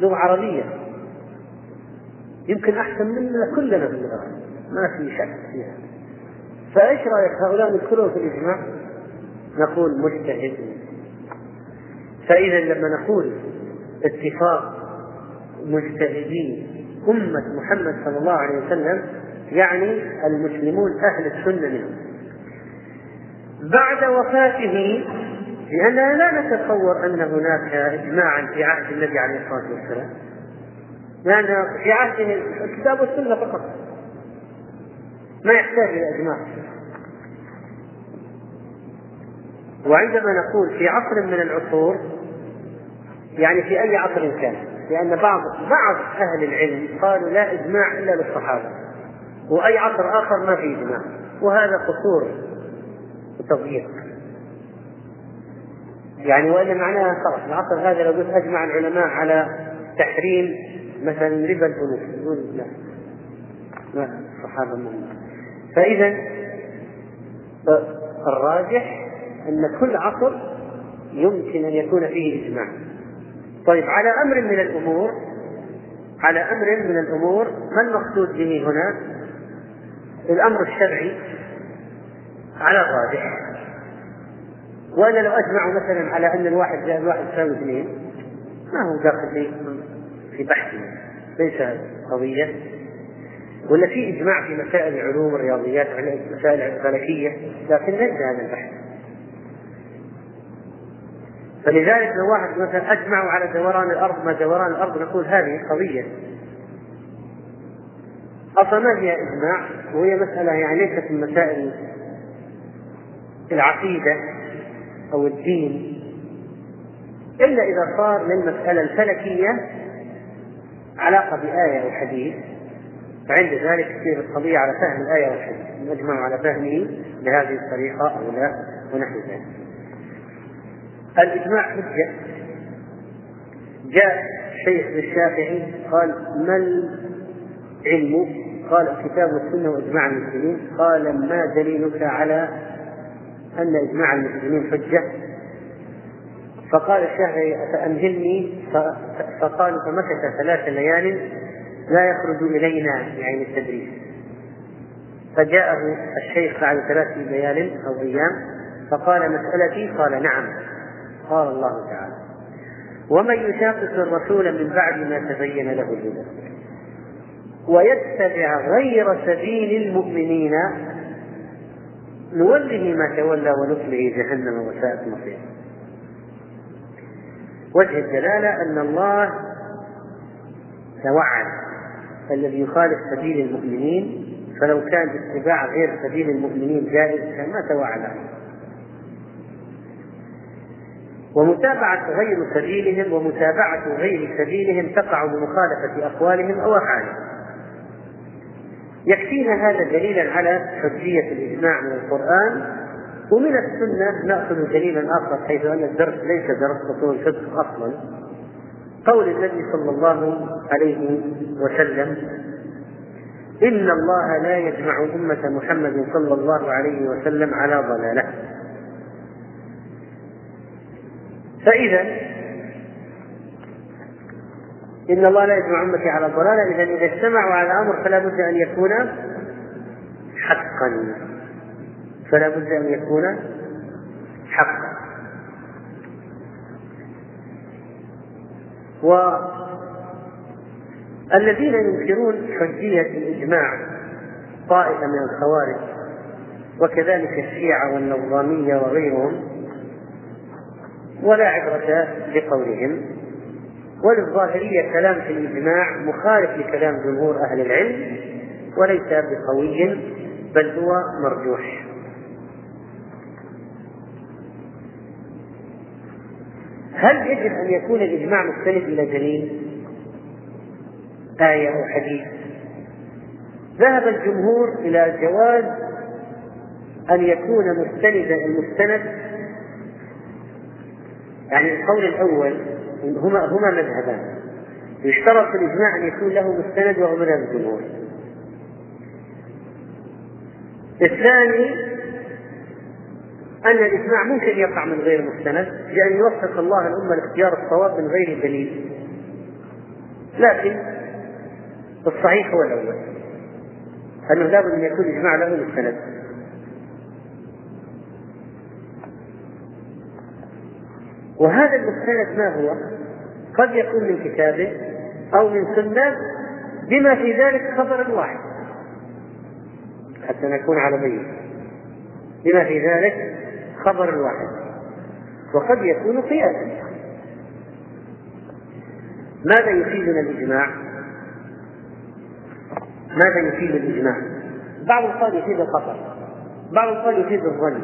لغة عربية. يمكن أحسن منا كلنا في اللغة. ما في شك فيها. فإيش رأيك هؤلاء ندخلهم في الإجماع؟ نقول مجتهد. فإذا لما نقول اتفاق مجتهدين أمة محمد صلى الله عليه وسلم يعني المسلمون أهل السنة منهم. بعد وفاته لأننا لا نتصور أن هناك إجماعا في عهد النبي عليه الصلاة والسلام. لأن في عهده الكتاب والسنة فقط. ما يحتاج إلى إجماع. وعندما نقول في عصر من العصور يعني في أي عصر كان لأن بعض بعض أهل العلم قالوا لا إجماع إلا للصحابة. وأي عصر آخر ما في إجماع. وهذا قصور وتضييق. يعني وإلا معناها خلاص العصر هذا لو قلت أجمع العلماء على تحريم مثلا ربا البنوك يقول لا. لا الصحابة ما فإذا الراجح أن كل عصر يمكن أن يكون فيه إجماع. طيب على أمر من الأمور على أمر من الأمور ما المقصود به هنا؟ الأمر الشرعي على الراجح. وأنا لو أجمع مثلا على أن الواحد زائد واحد يساوي اثنين ما هو داخل في في بحث ليس قضية. ولا في إجماع في مسائل العلوم الرياضيات مسائل الفلكية لكن ليس هذا البحث. فلذلك لو واحد مثلا أجمعوا على دوران الأرض ما دوران الأرض نقول هذه قضية. أصلا ما هي إجماع؟ وهي مسألة يعني ليست من مسائل العقيدة أو الدين إلا إذا صار للمسألة الفلكية علاقة بآية أو حديث فعند ذلك تصير القضية على فهم الآية والحديث نجمع على فهمه بهذه الطريقة أو لا ونحو ذلك. الإجماع حجة. جاء الشيخ الشافعي قال ما العلم؟ قال الكتاب والسنة وإجماع المسلمين. قال ما دليلك على أن إجماع المسلمين حجة؟ فقال الشافعي فأمهلني فقال فمكث ثلاث ليال لا يخرج إلينا يعني التدريس. فجاءه الشيخ بعد ثلاث ليال أو أيام فقال مسألتي؟ قال نعم. قال الله تعالى ومن يشاقق الرسول من بعد ما تبين له الهدى. ويتبع غير سبيل المؤمنين. نوله ما تولى ونصله جهنم وساءت مصيره. وجه الدلالة أن الله توعد الذي يخالف سبيل المؤمنين. فلو كان اتباع غير سبيل المؤمنين جائز كان ما توعد. ومتابعة غير سبيلهم ومتابعة غير سبيلهم تقع بمخالفة أقوالهم أو أفعالهم. يكفينا هذا دليلا على حجية الإجماع من القرآن ومن السنة نأخذ دليلا آخر حيث أن الدرس ليس درس أصول الفقه أصلا. قول النبي صلى الله عليه وسلم إن الله لا يجمع أمة محمد صلى الله عليه وسلم على ضلالة. فإذا إن الله لا يجمع أمتي على الضلالة إذا إذا اجتمعوا على أمر فلا بد أن يكون حقا. فلا بد أن يكون حقا. والذين ينكرون حجية الإجماع طائفة من الخوارج وكذلك الشيعة والنظامية وغيرهم ولا عبرة بقولهم وللظاهرية كلام في الإجماع مخالف لكلام جمهور أهل العلم وليس بقوي بل هو مرجوح. هل يجب أن يكون الإجماع مستند إلى دليل؟ آية أو حديث. ذهب الجمهور إلى جواز أن يكون مستندا المستند يعني القول الأول هما هما مذهبان. يشترط في الإجماع أن يكون له مستند وهو مذهب الجمهور الثاني أن الإجماع ممكن يقع من غير مستند لأن يوفق الله الأمة لاختيار الصواب من غير دليل. لكن الصحيح هو الأول. أنه لابد أن يكون الإجماع له مستند. وهذا المستند ما هو؟ قد يكون من كتابه أو من سنة بما في ذلك خبر واحد حتى نكون على بين بما في ذلك خبر واحد وقد يكون قياسا ماذا يفيدنا الإجماع؟ ماذا يفيد الإجماع؟ بعض قال يفيد الخطأ بعض قال يفيد الظن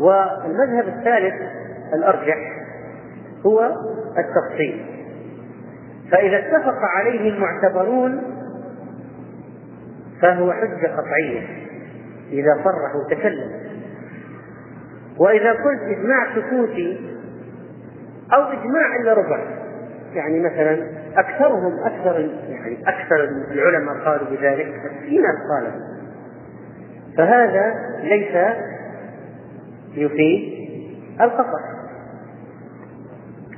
والمذهب الثالث الأرجح هو التفصيل. فإذا اتفق عليه المعتبرون فهو حجة قطعية. إذا صرح وتكلم وإذا قلت إجماع سكوتي أو إجماع إلا ربع. يعني مثلا أكثرهم أكثر يعني أكثر العلماء قالوا بذلك في ناس قالوا. فهذا ليس يفيد القطع.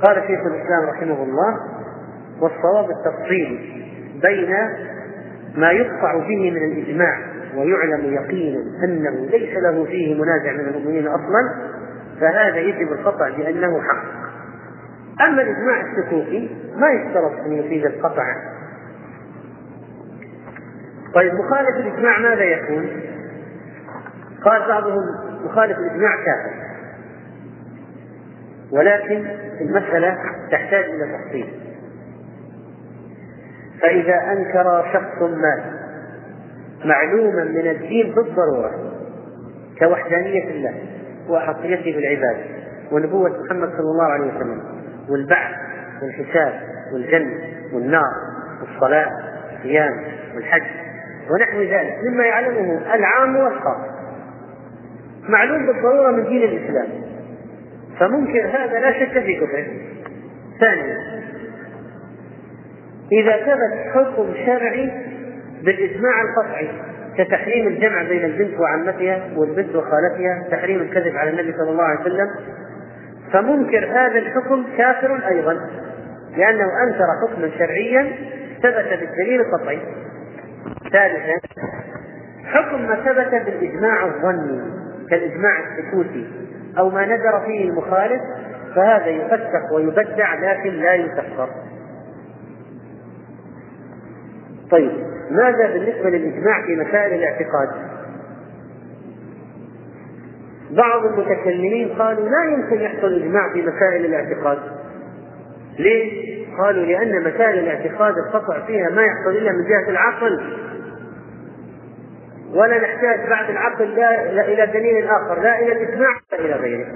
قال شيخ الإسلام رحمه الله والصواب التفصيل بين ما يقطع به من الإجماع ويعلم يقينا أنه ليس له فيه منازع من المؤمنين أصلا فهذا يجب القطع بأنه حق. أما الإجماع السكوتي ما يشترط أن يفيد القطع. طيب مخالف الإجماع ماذا يكون؟ قال بعضهم مخالف الإجماع كافر. ولكن المسألة تحتاج إلى تفصيل. فإذا أنكر شخص ما معلوما من الدين بالضرورة كوحدانية الله وأحقيته بالعبادة ونبوة محمد صلى الله عليه وسلم والبعث والحساب والجنة والنار والصلاة والصيام والحج ونحو ذلك مما يعلمه العام والخاص. معلوم بالضرورة من دين الإسلام. فمنكر هذا لا شك في كفره. ثانيا إذا ثبت حكم شرعي بالإجماع القطعي كتحريم الجمع بين البنت وعمتها والبنت وخالتها تحريم الكذب على النبي صلى الله عليه وسلم فمنكر هذا الحكم كافر أيضا لأنه أنكر حكما شرعيا ثبت بالدليل القطعي. ثالثا حكم ما ثبت بالإجماع الظني كالإجماع السكوتي. أو ما نذر فيه المخالف فهذا يفسق ويبدع لكن لا يكفر طيب ماذا بالنسبة للإجماع في مسائل الاعتقاد؟ بعض المتكلمين قالوا لا يمكن يحصل إجماع في مسائل الاعتقاد ليه؟ قالوا لأن مسائل الاعتقاد القطع فيها ما يحصل إلا من جهة العقل ولا نحتاج بعد العقل لا إلى دليل آخر لا إلى الإجماع ولا إلى غيره.